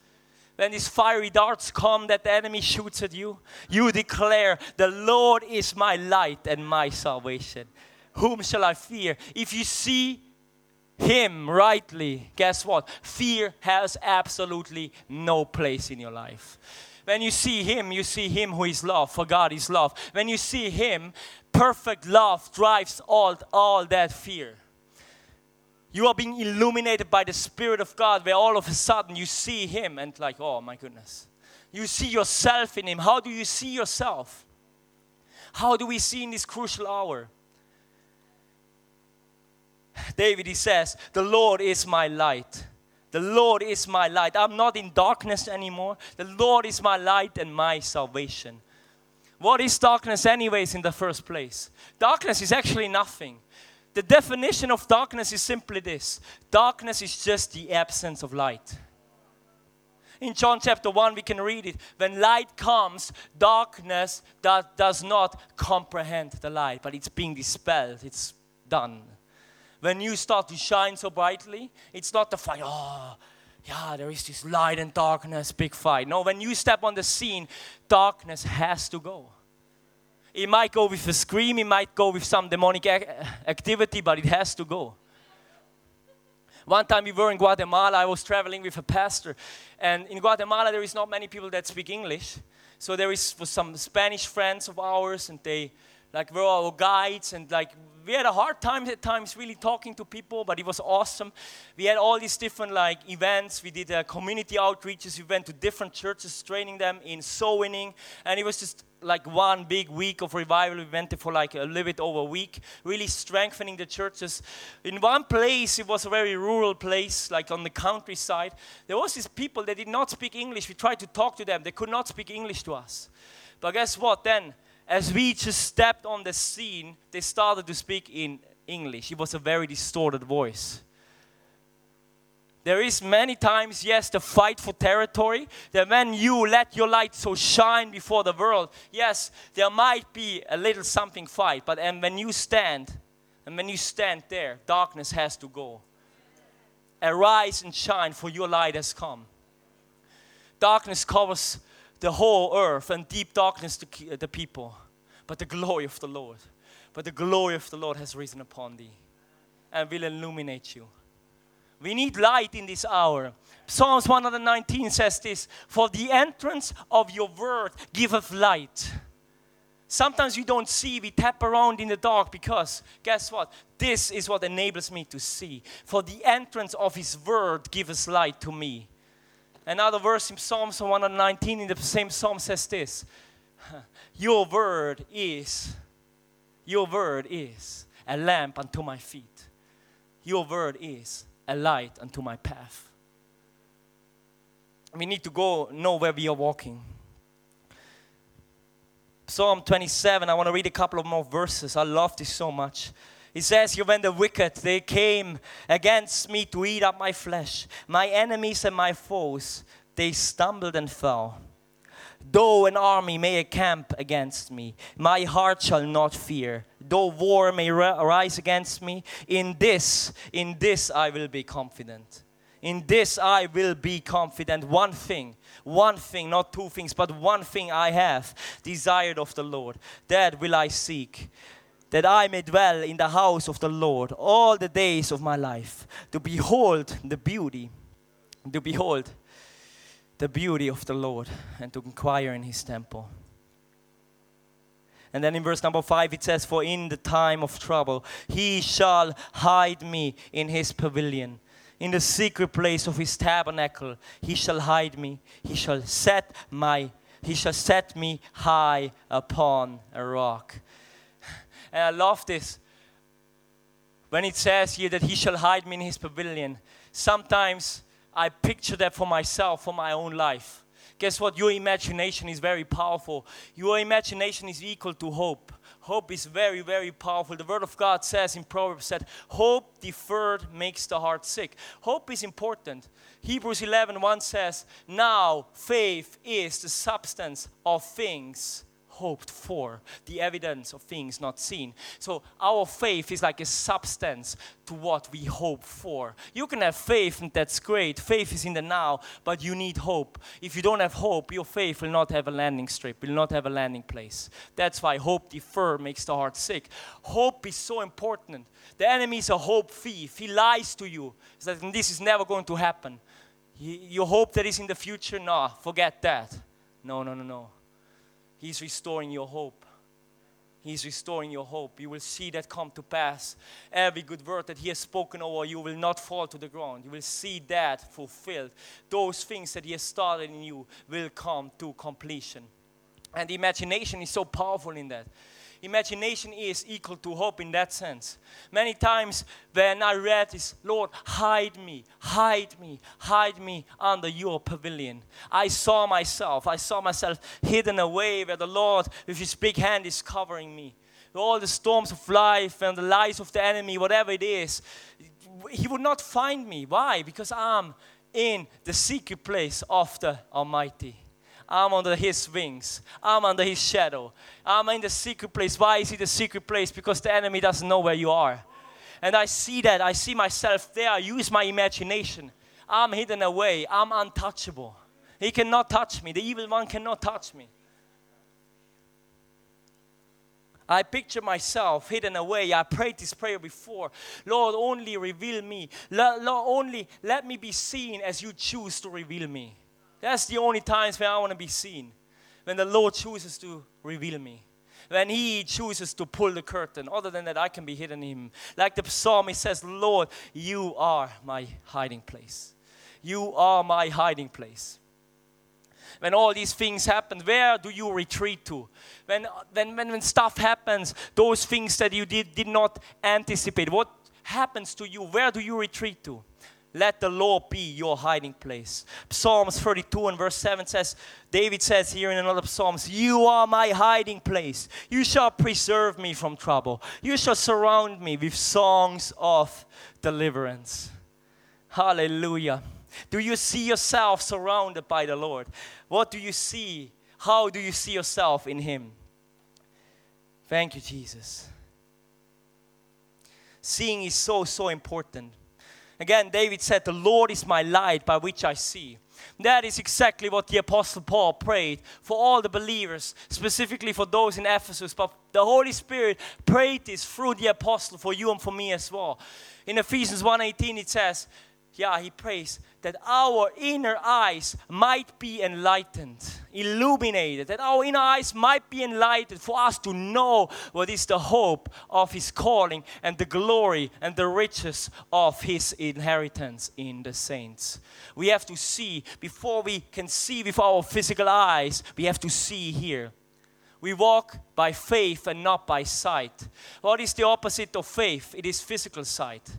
when these fiery darts come that the enemy shoots at you, you declare, The Lord is my light and my salvation. Whom shall I fear? If you see him rightly, guess what? Fear has absolutely no place in your life. When you see him, you see him who is love, for God is love. When you see him, perfect love drives all, all that fear. You are being illuminated by the Spirit of God, where all of a sudden you see him and, like, oh my goodness. You see yourself in him. How do you see yourself? How do we see in this crucial hour? David, he says, The Lord is my light. The Lord is my light. I'm not in darkness anymore. The Lord is my light and my salvation. What is darkness, anyways, in the first place? Darkness is actually nothing. The definition of darkness is simply this darkness is just the absence of light. In John chapter 1, we can read it. When light comes, darkness that does not comprehend the light, but it's being dispelled, it's done when you start to shine so brightly, it's not the fight, oh, yeah, there is this light and darkness, big fight. No, when you step on the scene, darkness has to go. It might go with a scream, it might go with some demonic activity, but it has to go. One time we were in Guatemala, I was traveling with a pastor, and in Guatemala there is not many people that speak English. So there is some Spanish friends of ours, and they like were our guides, and like we had a hard time at times really talking to people, but it was awesome. We had all these different like events. We did uh, community outreaches. We went to different churches, training them in soul winning, and it was just like one big week of revival. We went there for like a little bit over a week, really strengthening the churches. In one place, it was a very rural place, like on the countryside. There was these people that did not speak English. We tried to talk to them. They could not speak English to us. But guess what? Then as we just stepped on the scene, they started to speak in English. It was a very distorted voice. There is many times, yes, the fight for territory. That when you let your light so shine before the world, yes, there might be a little something fight. But and when you stand, and when you stand there, darkness has to go. Arise and shine, for your light has come. Darkness covers the whole earth and deep darkness to the people. But the glory of the Lord, but the glory of the Lord has risen upon thee and will illuminate you. We need light in this hour. Psalms 119 says this For the entrance of your word giveth light. Sometimes we don't see, we tap around in the dark because, guess what? This is what enables me to see. For the entrance of his word gives light to me. Another verse in Psalms 119 in the same psalm says this [laughs] Your word is, your word is a lamp unto my feet. Your word is a light unto my path. We need to go know where we are walking. Psalm 27, I want to read a couple of more verses. I love this so much. It says here, when the wicked, they came against me to eat up my flesh, my enemies and my foes, they stumbled and fell. Though an army may encamp against me, my heart shall not fear. Though war may arise against me, in this, in this I will be confident. In this I will be confident. One thing, one thing, not two things, but one thing I have desired of the Lord, that will I seek, that I may dwell in the house of the Lord all the days of my life, to behold the beauty, to behold the beauty of the Lord and to inquire in his temple. And then in verse number five it says, For in the time of trouble he shall hide me in his pavilion. In the secret place of his tabernacle he shall hide me. He shall set my he shall set me high upon a rock. And I love this. When it says here that he shall hide me in his pavilion, sometimes I picture that for myself, for my own life. Guess what? Your imagination is very powerful. Your imagination is equal to hope. Hope is very, very powerful. The Word of God says in Proverbs that hope deferred makes the heart sick. Hope is important. Hebrews 11 1 says, Now faith is the substance of things hoped for, the evidence of things not seen. So our faith is like a substance to what we hope for. You can have faith, and that's great. Faith is in the now, but you need hope. If you don't have hope, your faith will not have a landing strip, will not have a landing place. That's why hope deferred makes the heart sick. Hope is so important. The enemy is a hope thief. He lies to you. Says, this is never going to happen. You hope that is in the future? No, forget that. No, no, no, no. He's restoring your hope. He's restoring your hope. You will see that come to pass. Every good word that He has spoken over you will not fall to the ground. You will see that fulfilled. Those things that He has started in you will come to completion. And imagination is so powerful in that imagination is equal to hope in that sense. Many times when I read this, Lord, hide me, hide me, hide me under your pavilion. I saw myself, I saw myself hidden away where the Lord, with his big hand, is covering me. All the storms of life and the lies of the enemy, whatever it is, he would not find me. Why? Because I'm in the secret place of the Almighty. I'm under his wings. I'm under his shadow. I'm in the secret place. Why is it the secret place? Because the enemy doesn't know where you are. And I see that. I see myself there. I use my imagination. I'm hidden away. I'm untouchable. He cannot touch me. The evil one cannot touch me. I picture myself hidden away. I prayed this prayer before. Lord, only reveal me. Lord, only let me be seen as you choose to reveal me. That's the only times where I want to be seen. When the Lord chooses to reveal me. When He chooses to pull the curtain. Other than that, I can be hidden in Him. Like the psalmist says, Lord, you are my hiding place. You are my hiding place. When all these things happen, where do you retreat to? When, when, when, when stuff happens, those things that you did, did not anticipate, what happens to you? Where do you retreat to? Let the Lord be your hiding place. Psalms 32 and verse 7 says, David says here in another Psalms, You are my hiding place. You shall preserve me from trouble. You shall surround me with songs of deliverance. Hallelujah. Do you see yourself surrounded by the Lord? What do you see? How do you see yourself in Him? Thank you, Jesus. Seeing is so, so important. Again, David said, The Lord is my light by which I see. That is exactly what the Apostle Paul prayed for all the believers, specifically for those in Ephesus. But the Holy Spirit prayed this through the Apostle for you and for me as well. In Ephesians 1:18 it says, yeah, he prays that our inner eyes might be enlightened, illuminated, that our inner eyes might be enlightened for us to know what is the hope of his calling and the glory and the riches of his inheritance in the saints. We have to see, before we can see with our physical eyes, we have to see here. We walk by faith and not by sight. What is the opposite of faith? It is physical sight.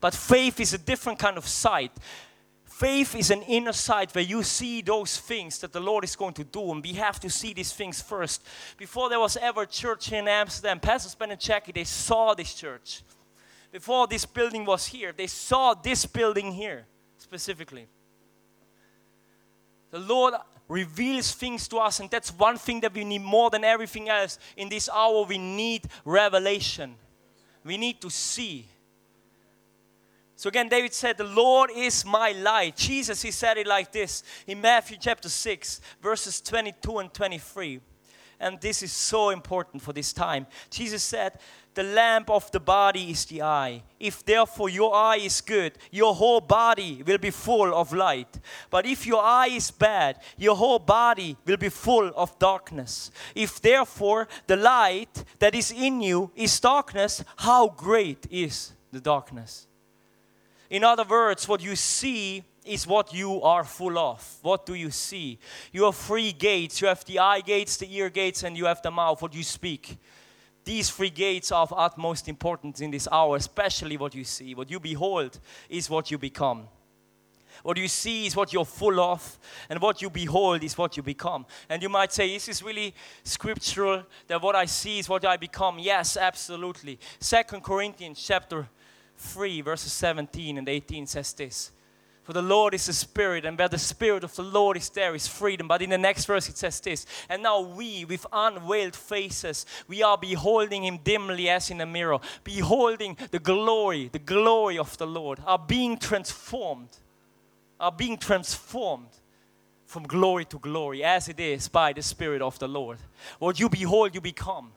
But faith is a different kind of sight. Faith is an inner sight where you see those things that the Lord is going to do, and we have to see these things first. Before there was ever a church in Amsterdam, Pastor Ben and Jackie, they saw this church. Before this building was here, they saw this building here specifically. The Lord reveals things to us, and that's one thing that we need more than everything else. In this hour, we need revelation. We need to see. So again, David said, The Lord is my light. Jesus, he said it like this in Matthew chapter 6, verses 22 and 23. And this is so important for this time. Jesus said, The lamp of the body is the eye. If therefore your eye is good, your whole body will be full of light. But if your eye is bad, your whole body will be full of darkness. If therefore the light that is in you is darkness, how great is the darkness? In other words, what you see is what you are full of. What do you see? You have three gates. You have the eye gates, the ear gates, and you have the mouth, what you speak. These three gates are of utmost importance in this hour, especially what you see. What you behold is what you become. What you see is what you're full of, and what you behold is what you become. And you might say, This Is really scriptural that what I see is what I become? Yes, absolutely. Second Corinthians chapter 3, verses 17 and 18 says this. For the Lord is the Spirit, and where the Spirit of the Lord is, there is freedom. But in the next verse, it says this And now we, with unveiled faces, we are beholding Him dimly as in a mirror, beholding the glory, the glory of the Lord, are being transformed, are being transformed from glory to glory, as it is by the Spirit of the Lord. What you behold, you become.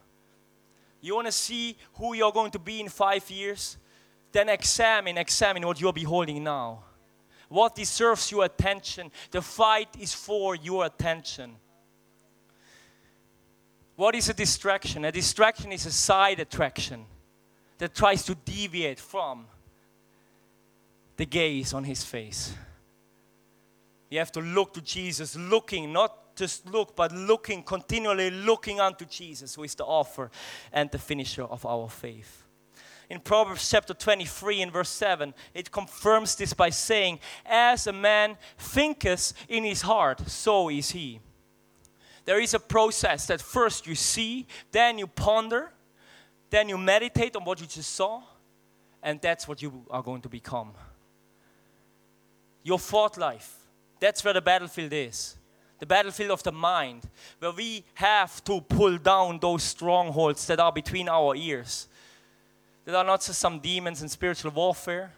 You want to see who you're going to be in five years? Then examine, examine what you're beholding now. What deserves your attention? The fight is for your attention. What is a distraction? A distraction is a side attraction that tries to deviate from the gaze on his face. You have to look to Jesus, looking, not just look, but looking, continually looking unto Jesus, who is the author and the finisher of our faith in Proverbs chapter 23 and verse 7, it confirms this by saying, As a man thinketh in his heart, so is he. There is a process that first you see, then you ponder, then you meditate on what you just saw, and that's what you are going to become. Your thought life, that's where the battlefield is the battlefield of the mind, where we have to pull down those strongholds that are between our ears. There are not just some demons in spiritual warfare.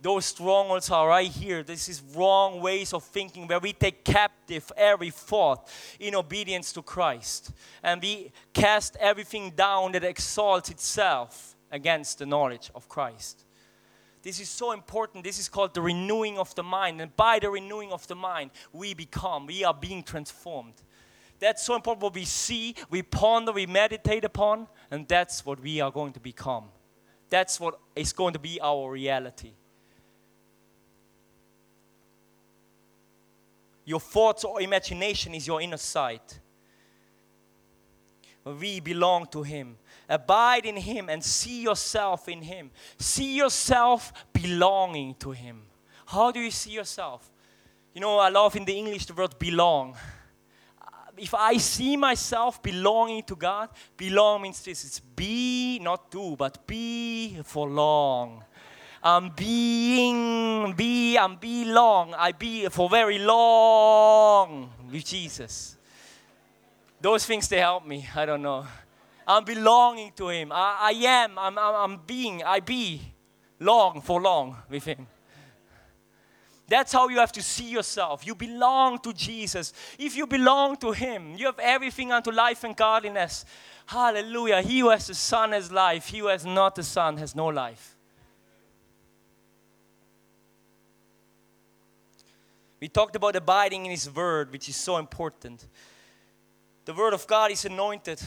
Those strongholds are right here. This is wrong ways of thinking where we take captive every thought in obedience to Christ. And we cast everything down that exalts itself against the knowledge of Christ. This is so important. This is called the renewing of the mind. And by the renewing of the mind, we become, we are being transformed. That's so important what we see, we ponder, we meditate upon, and that's what we are going to become. That's what is going to be our reality. Your thoughts or imagination is your inner sight. We belong to Him. Abide in Him and see yourself in Him. See yourself belonging to Him. How do you see yourself? You know, I love in the English the word belong if I see myself belonging to God, belong means this it's be, not do, but be for long. I'm being, be, I'm be long. I be for very long with Jesus. Those things, they help me. I don't know. I'm belonging to Him. I, I'm, I'm, I'm being, I be long for long with Him. That's how you have to see yourself. You belong to Jesus. If you belong to Him, you have everything unto life and godliness. Hallelujah. He who has the Son has life. He who has not the Son has no life. We talked about abiding in His Word, which is so important. The Word of God is anointed.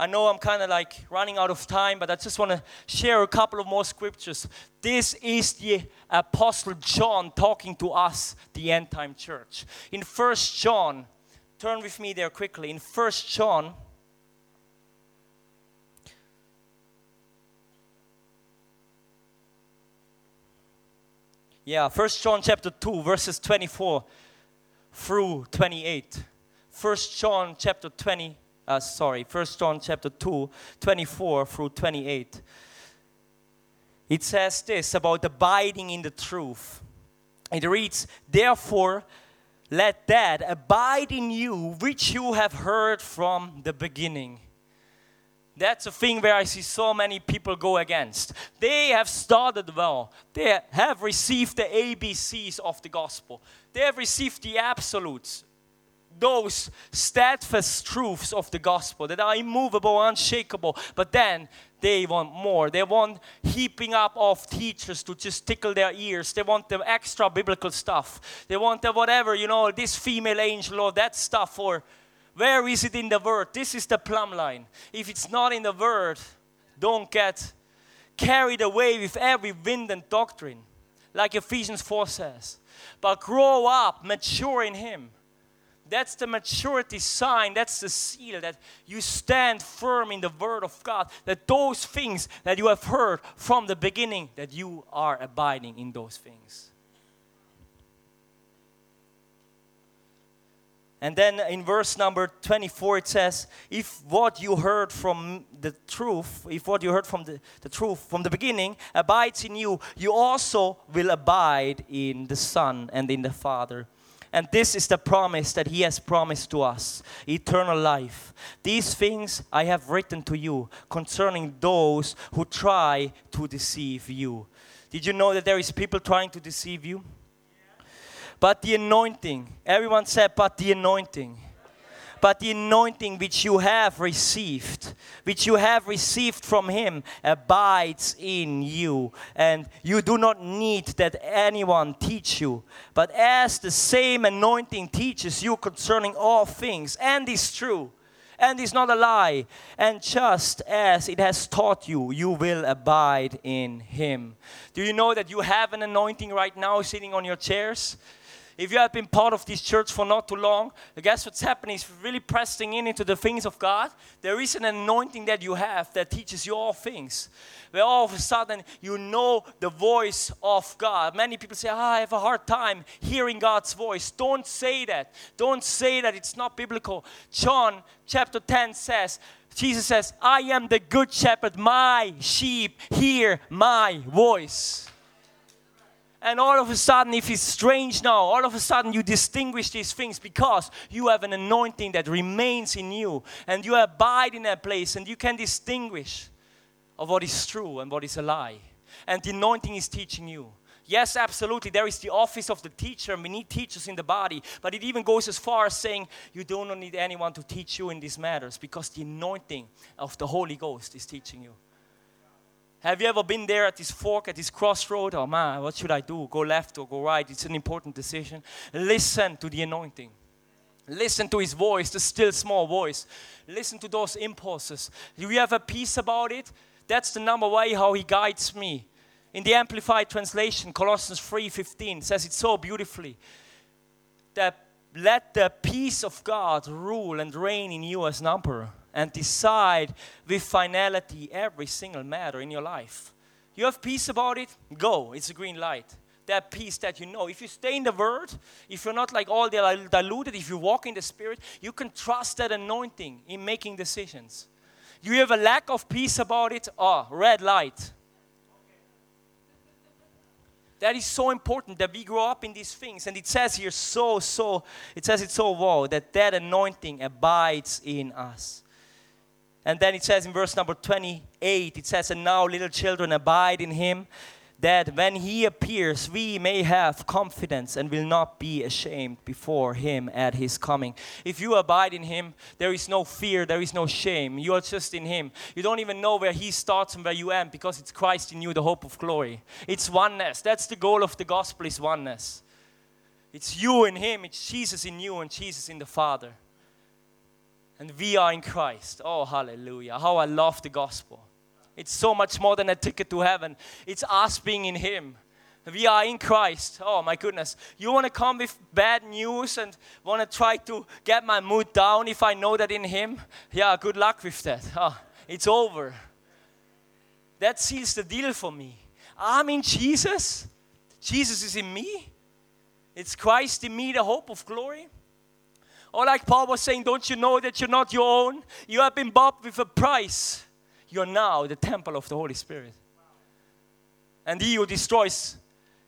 I know I'm kind of like running out of time, but I just want to share a couple of more scriptures. This is the Apostle John talking to us, the end time church. In First John, turn with me there quickly. In First John, Yeah, First John chapter 2, verses 24 through 28. First John chapter 20, uh, sorry, First John chapter 2, 24 through 28. It says this about abiding in the truth. It reads, Therefore, let that abide in you which you have heard from the beginning. That's a thing where I see so many people go against. They have started well. They have received the ABCs of the gospel. They have received the absolutes, those steadfast truths of the gospel that are immovable, unshakable. But then they want more. They want heaping up of teachers to just tickle their ears. They want the extra biblical stuff. They want the whatever, you know, this female angel or that stuff or where is it in the word? This is the plumb line. If it's not in the word, don't get carried away with every wind and doctrine, like Ephesians 4 says. But grow up, mature in Him. That's the maturity sign, that's the seal that you stand firm in the Word of God. That those things that you have heard from the beginning, that you are abiding in those things. And then in verse number 24 it says, If what you heard from the truth, if what you heard from the, the truth from the beginning abides in you, you also will abide in the Son and in the Father. And this is the promise that He has promised to us eternal life. These things I have written to you concerning those who try to deceive you. Did you know that there is people trying to deceive you? But the anointing, everyone said, but the anointing. But the anointing which you have received, which you have received from Him, abides in you. And you do not need that anyone teach you. But as the same anointing teaches you concerning all things, and is true, and is not a lie. And just as it has taught you, you will abide in Him. Do you know that you have an anointing right now sitting on your chairs? If you have been part of this church for not too long, guess what's happening is really pressing in into the things of God. There is an anointing that you have that teaches you all things. Where all of a sudden you know the voice of God. Many people say, oh, I have a hard time hearing God's voice. Don't say that. Don't say that it's not biblical. John chapter 10 says, Jesus says, I am the good shepherd. My sheep hear my voice. And all of a sudden, if it's strange now, all of a sudden you distinguish these things because you have an anointing that remains in you and you abide in that place and you can distinguish of what is true and what is a lie. And the anointing is teaching you. Yes, absolutely. There is the office of the teacher, and we need teachers in the body. But it even goes as far as saying you do not need anyone to teach you in these matters because the anointing of the Holy Ghost is teaching you. Have you ever been there at this fork, at this crossroad? Oh man, what should I do? Go left or go right? It's an important decision. Listen to the anointing. Listen to his voice, the still small voice. Listen to those impulses. Do you have a peace about it? That's the number way how he guides me. In the Amplified Translation, Colossians 3:15 says it so beautifully. That let the peace of God rule and reign in you as an emperor and decide with finality every single matter in your life. You have peace about it? Go. It's a green light. That peace that you know. If you stay in the Word, if you're not like all diluted, if you walk in the Spirit, you can trust that anointing in making decisions. You have a lack of peace about it? Oh, red light. That is so important that we grow up in these things. And it says here so, so, it says it so well that that anointing abides in us. And then it says in verse number 28, it says, And now, little children, abide in him, that when he appears, we may have confidence and will not be ashamed before him at his coming. If you abide in him, there is no fear, there is no shame. You are just in him. You don't even know where he starts and where you end because it's Christ in you, the hope of glory. It's oneness. That's the goal of the gospel is oneness. It's you in Him, it's Jesus in you, and Jesus in the Father. And we are in Christ. Oh, hallelujah. How I love the gospel. It's so much more than a ticket to heaven, it's us being in Him. We are in Christ. Oh my goodness. You want to come with bad news and want to try to get my mood down if I know that in Him? Yeah, good luck with that. Oh, it's over. That seals the deal for me. I'm in Jesus. Jesus is in me. It's Christ in me, the hope of glory. Or like Paul was saying, don't you know that you're not your own? You have been bought with a price. You're now the temple of the Holy Spirit. And he who destroys,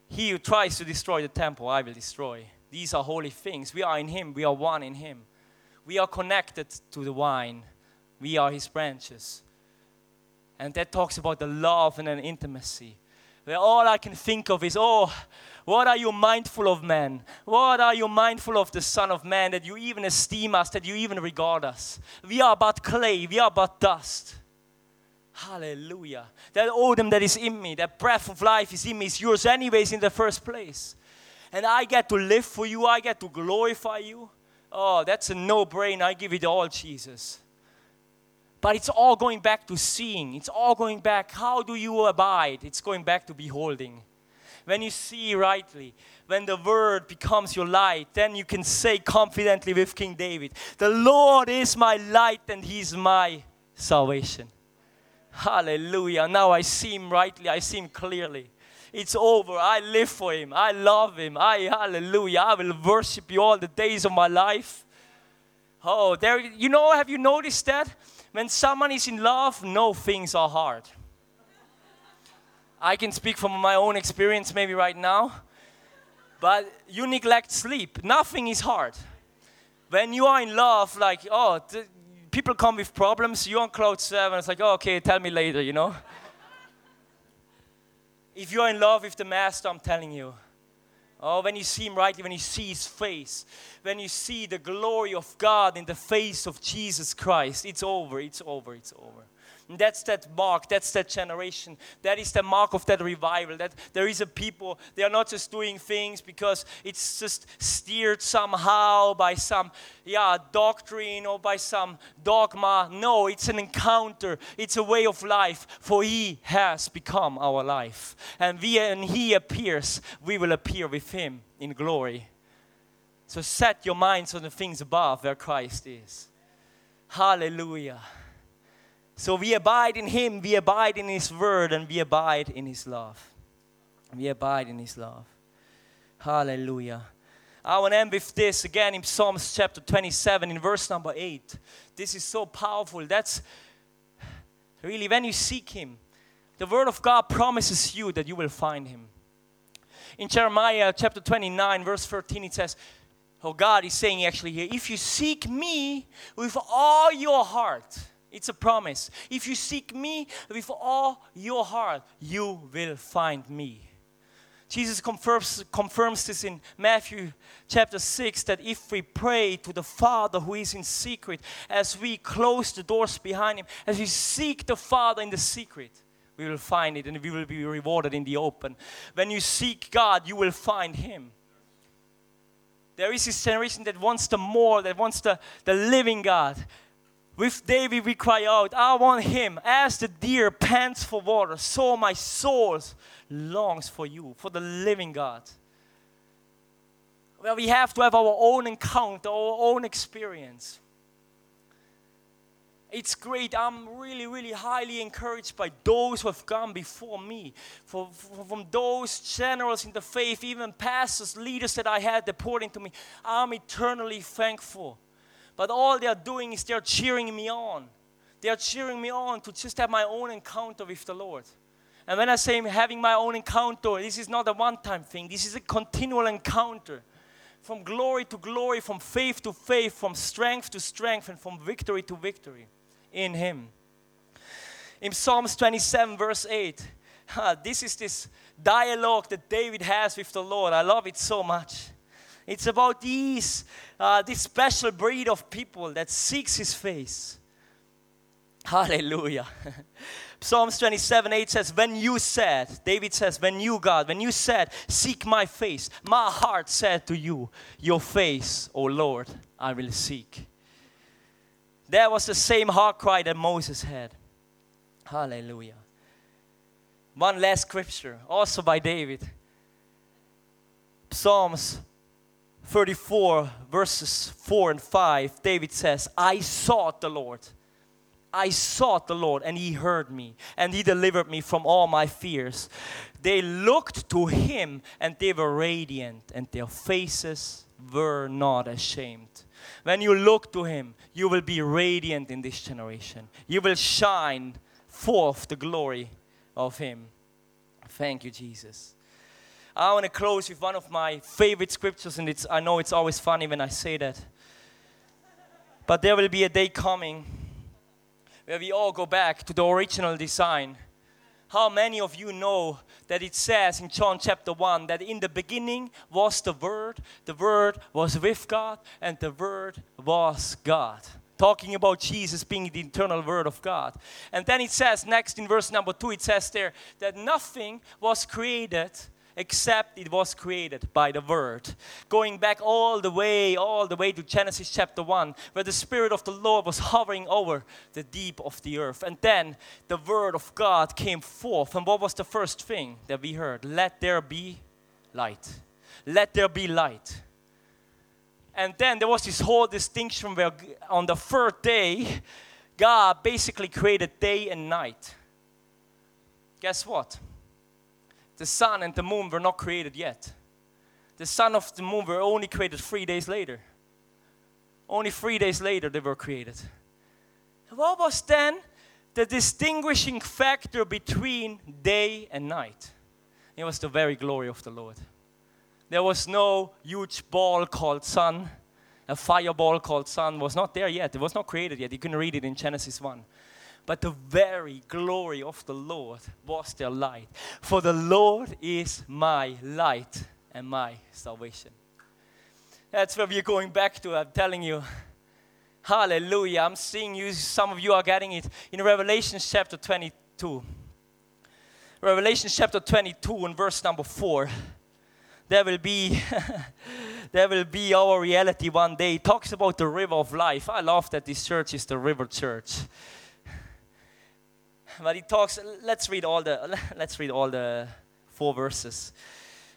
he who tries to destroy the temple, I will destroy. These are holy things. We are in him, we are one in him. We are connected to the vine, we are his branches. And that talks about the love and an intimacy. Where all I can think of is, oh, what are you mindful of, man? What are you mindful of the Son of Man that you even esteem us, that you even regard us? We are but clay, we are but dust. Hallelujah. That adem that is in me, that breath of life is in me, is yours, anyways, in the first place. And I get to live for you, I get to glorify you. Oh, that's a no brainer. I give it all, Jesus. But it's all going back to seeing. It's all going back. How do you abide? It's going back to beholding when you see rightly, when the word becomes your light, then you can say confidently with King David, The Lord is my light and He's my salvation. Hallelujah. Now I see Him rightly, I see Him clearly. It's over. I live for Him. I love Him. I, hallelujah. I will worship you all the days of my life. Oh, there, you know, have you noticed that? When someone is in love, no things are hard. I can speak from my own experience maybe right now. But you neglect sleep. Nothing is hard. When you are in love, like, oh, th- people come with problems, you're on cloud uh, seven, it's like, oh, okay, tell me later, you know? if you're in love with the master, I'm telling you, Oh, when you see him rightly, when you see his face, when you see the glory of God in the face of Jesus Christ, it's over, it's over, it's over. And that's that mark, that's that generation. That is the mark of that revival. That there is a people, they are not just doing things because it's just steered somehow by some yeah, doctrine or by some dogma. No, it's an encounter. It's a way of life. For he has become our life. And we and he appears, we will appear with him in glory. So set your minds on the things above where Christ is. Hallelujah. So we abide in Him, we abide in His Word, and we abide in His love. We abide in His love. Hallelujah. I want to end with this again in Psalms chapter 27, in verse number 8. This is so powerful. That's really when you seek Him, the Word of God promises you that you will find Him. In Jeremiah chapter 29, verse 13, it says, Oh, God is saying actually here, if you seek me with all your heart, it's a promise. If you seek me with all your heart, you will find me. Jesus confirms, confirms this in Matthew chapter 6 that if we pray to the Father who is in secret, as we close the doors behind Him, as we seek the Father in the secret, we will find it and we will be rewarded in the open. When you seek God, you will find Him. There is this generation that wants the more, that wants the, the living God. With David, we cry out, I want him. As the deer pants for water, so my soul longs for you, for the living God. Well, we have to have our own encounter, our own experience. It's great. I'm really, really highly encouraged by those who have gone before me. For, for, from those generals in the faith, even pastors, leaders that I had that poured into me. I'm eternally thankful. But all they are doing is they're cheering me on. They are cheering me on to just have my own encounter with the Lord. And when I say having my own encounter, this is not a one time thing, this is a continual encounter. From glory to glory, from faith to faith, from strength to strength, and from victory to victory in Him. In Psalms 27, verse 8, [laughs] this is this dialogue that David has with the Lord. I love it so much. It's about these, uh, this special breed of people that seeks His face. Hallelujah. [laughs] Psalms 27 8 says, When you said, David says, When you, God, when you said, Seek my face, my heart said to you, Your face, O Lord, I will seek. That was the same heart cry that Moses had. Hallelujah. One last scripture, also by David. Psalms 34, verses 4 and 5, David says, I sought the Lord. I sought the Lord, and he heard me, and he delivered me from all my fears. They looked to him, and they were radiant, and their faces were not ashamed. When you look to him, you will be radiant in this generation. You will shine forth the glory of him. Thank you, Jesus. I want to close with one of my favorite scriptures, and it's, I know it's always funny when I say that. But there will be a day coming where we all go back to the original design. How many of you know that it says in John chapter 1 that in the beginning was the Word, the Word was with God, and the Word was God? Talking about Jesus being the eternal Word of God. And then it says, next in verse number 2, it says there that nothing was created except it was created by the word. Going back all the way all the way to genesis chapter 1 where the spirit of the lord was hovering over the deep of the earth. And then the word of god came forth. And what was the first thing that we heard? Let there be light. Let there be light. And then there was this whole distinction where on the third day god basically created day and night. Guess what the sun and the moon were not created yet. The sun of the moon were only created three days later. Only three days later they were created. What was then the distinguishing factor between day and night? It was the very glory of the Lord. There was no huge ball called sun. A fireball called sun was not there yet. It was not created yet. You can read it in Genesis 1 but the very glory of the Lord was their light. For the Lord is my light and my salvation. That's where we're going back to. I'm telling you. Hallelujah. I'm seeing you, some of you are getting it in Revelation chapter 22. Revelation chapter 22 and verse number 4. There will be [laughs] there will be our reality one day. Talks about the river of life. I love that this church is the river church [laughs] but he talks let's read all the [laughs] let's read all the four verses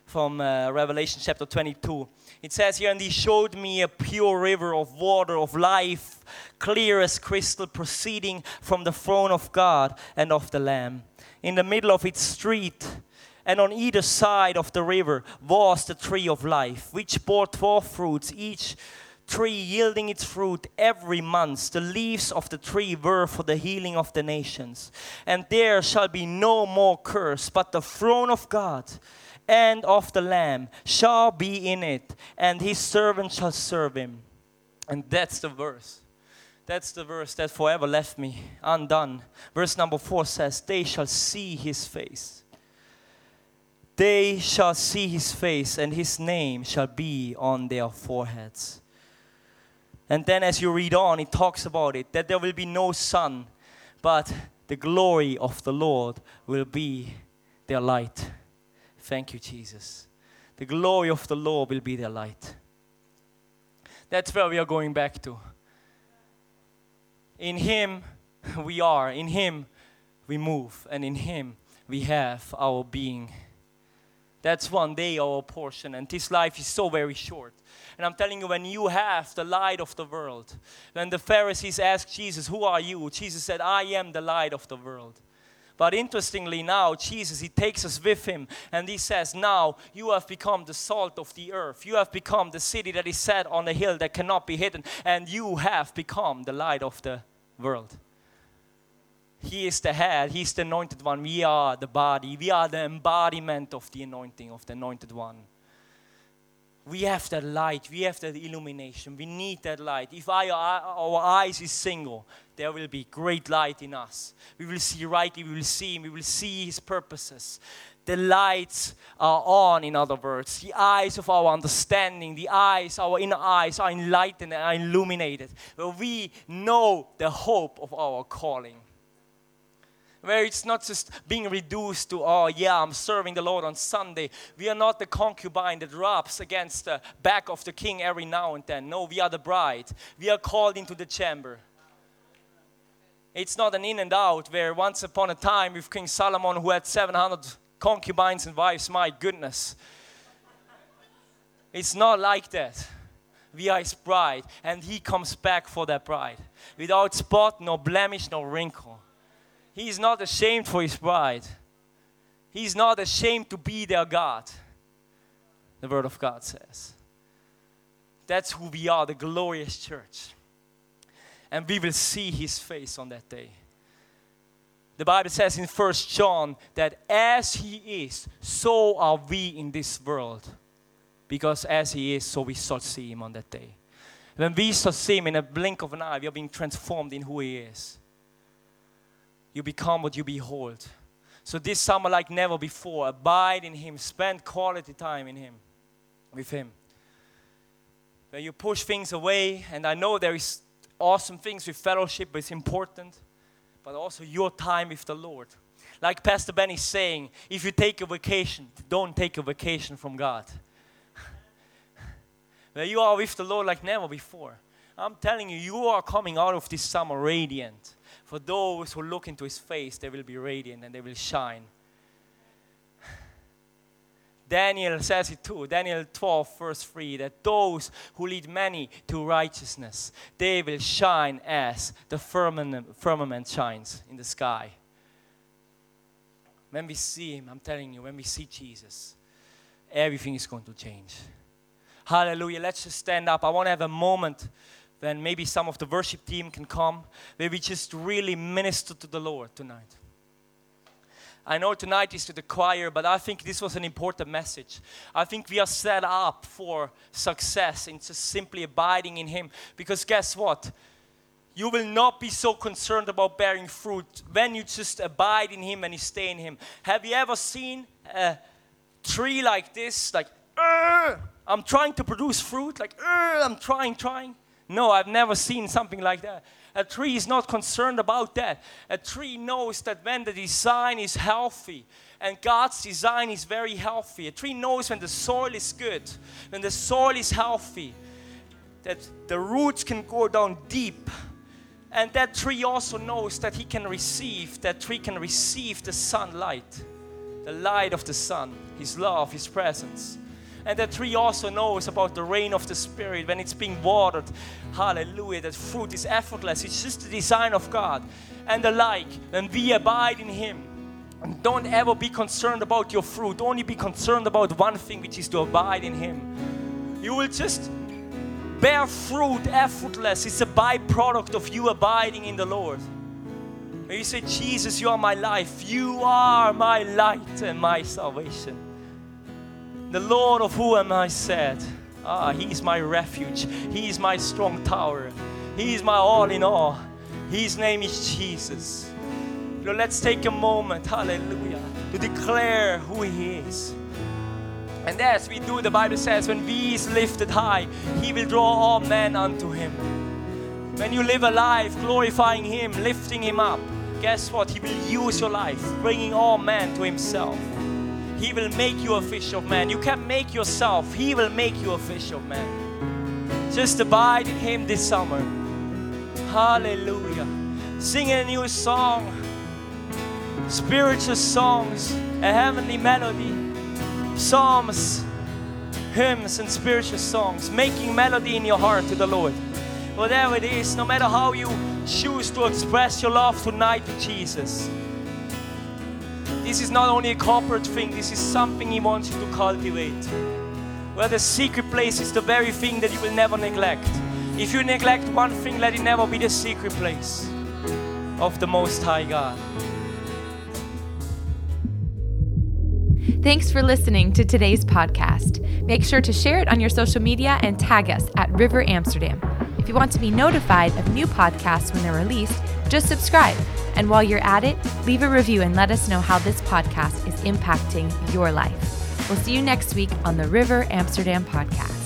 from uh, revelation chapter 22 it says here and he showed me a pure river of water of life clear as crystal proceeding from the throne of god and of the lamb. In the middle of its street and on either side of the river was the tree of life which bore twelve fruits each tree yielding its fruit every month. The leaves of the tree were for the healing of the nations. And there shall be no more curse, but the throne of God and of the Lamb shall be in it, and his servant shall serve him. And that's the verse. That's the verse that forever left me undone. Verse number four says, They shall see his face. They shall see his face, and his name shall be on their foreheads. And then as you read on, it talks about it that there will be no sun, but the glory of the Lord will be their light. Thank you, Jesus. The glory of the Lord will be their light. That's where we are going back to. In Him we are, in Him we move, and in Him we have our being. That's one day our portion, and this life is so very short. And I'm telling you, when you have the light of the world, when the Pharisees asked Jesus, Who are you? Jesus said, I am the light of the world. But interestingly, now Jesus, He takes us with Him and He says, Now you have become the salt of the earth. You have become the city that is set on a hill that cannot be hidden. And you have become the light of the world. He is the head, He's the anointed one. We are the body, we are the embodiment of the anointing of the anointed one we have that light, we have that illumination. We need that light. If our eyes is single, there will be great light in us. We will see rightly, we will see Him, we will see His purposes. the lights are on, in other words. The eyes of our understanding, the eyes, our inner eyes are enlightened and are illuminated. Where we know the hope of our calling. Where it's not just being reduced to, oh, yeah, I'm serving the Lord on Sunday. We are not the concubine that rubs against the back of the king every now and then. No, we are the bride. We are called into the chamber. It's not an in and out where once upon a time with King Solomon, who had 700 concubines and wives, my goodness. It's not like that. We are his bride, and he comes back for that bride without spot, no blemish, no wrinkle. He is not ashamed for his bride. He's not ashamed to be their God. The Word of God says. That's who we are, the glorious church. And we will see his face on that day. The Bible says in First John that as he is, so are we in this world. Because as he is, so we shall see him on that day. When we shall see him in a blink of an eye, we are being transformed in who he is. You become what you behold. So this summer, like never before, abide in him, spend quality time in him, with him. Where you push things away, and I know there is awesome things with fellowship, but it's important but also your time with the Lord. Like Pastor Ben is saying, if you take a vacation, don't take a vacation from God. [laughs] Where you are with the Lord like never before. I'm telling you, you are coming out of this summer radiant. For those who look into His face, they will be radiant and they will shine. [sighs] Daniel says it too, Daniel 12, verse 3, that those who lead many to righteousness, they will shine as the firmament, firmament shines in the sky. When we see Him, I'm telling you, when we see Jesus, everything is going to change. Hallelujah. Let's just stand up. I want to have a moment when maybe some of the worship team can come, where we just really minister to the Lord tonight. I know tonight is to the choir, but I think this was an important message. I think we are set up for success in just simply abiding in Him. Because guess what? You will not be so concerned about bearing fruit when you just abide in Him and you stay in Him. Have you ever seen a tree like this? Like, I'm trying to produce fruit, like, I'm trying, trying. No, I've never seen something like that. A tree is not concerned about that. A tree knows that when the design is healthy, and God's design is very healthy, a tree knows when the soil is good, when the soil is healthy, that the roots can go down deep. And that tree also knows that he can receive, that tree can receive the sunlight, the light of the sun, his love, his presence. And that tree also knows about the rain of the Spirit when it's being watered. Hallelujah. That fruit is effortless. It's just the design of God. And the like, when we abide in Him. And don't ever be concerned about your fruit. Only be concerned about one thing, which is to abide in Him. You will just bear fruit effortless. It's a byproduct of you abiding in the Lord. When you say, Jesus, you are my life, you are my light and my salvation. The Lord of who am I said, Ah, He is my refuge. He is my strong tower. He is my all in all. His name is Jesus. Lord, let's take a moment, hallelujah, to declare who He is. And as we do, the Bible says, when He is lifted high, He will draw all men unto Him. When you live a life glorifying Him, lifting Him up, guess what? He will use your life, bringing all men to Himself. He will make you a fish of man. You can't make yourself, He will make you a fish of man. Just abide in Him this summer. Hallelujah. Sing a new song, spiritual songs, a heavenly melody, psalms, hymns, and spiritual songs, making melody in your heart to the Lord. Whatever it is, no matter how you choose to express your love tonight to Jesus. This is not only a corporate thing, this is something He wants you to cultivate. Where the secret place is the very thing that you will never neglect. If you neglect one thing, let it never be the secret place of the Most High God. Thanks for listening to today's podcast. Make sure to share it on your social media and tag us at River Amsterdam. If you want to be notified of new podcasts when they're released, Just subscribe. And while you're at it, leave a review and let us know how this podcast is impacting your life. We'll see you next week on the River Amsterdam podcast.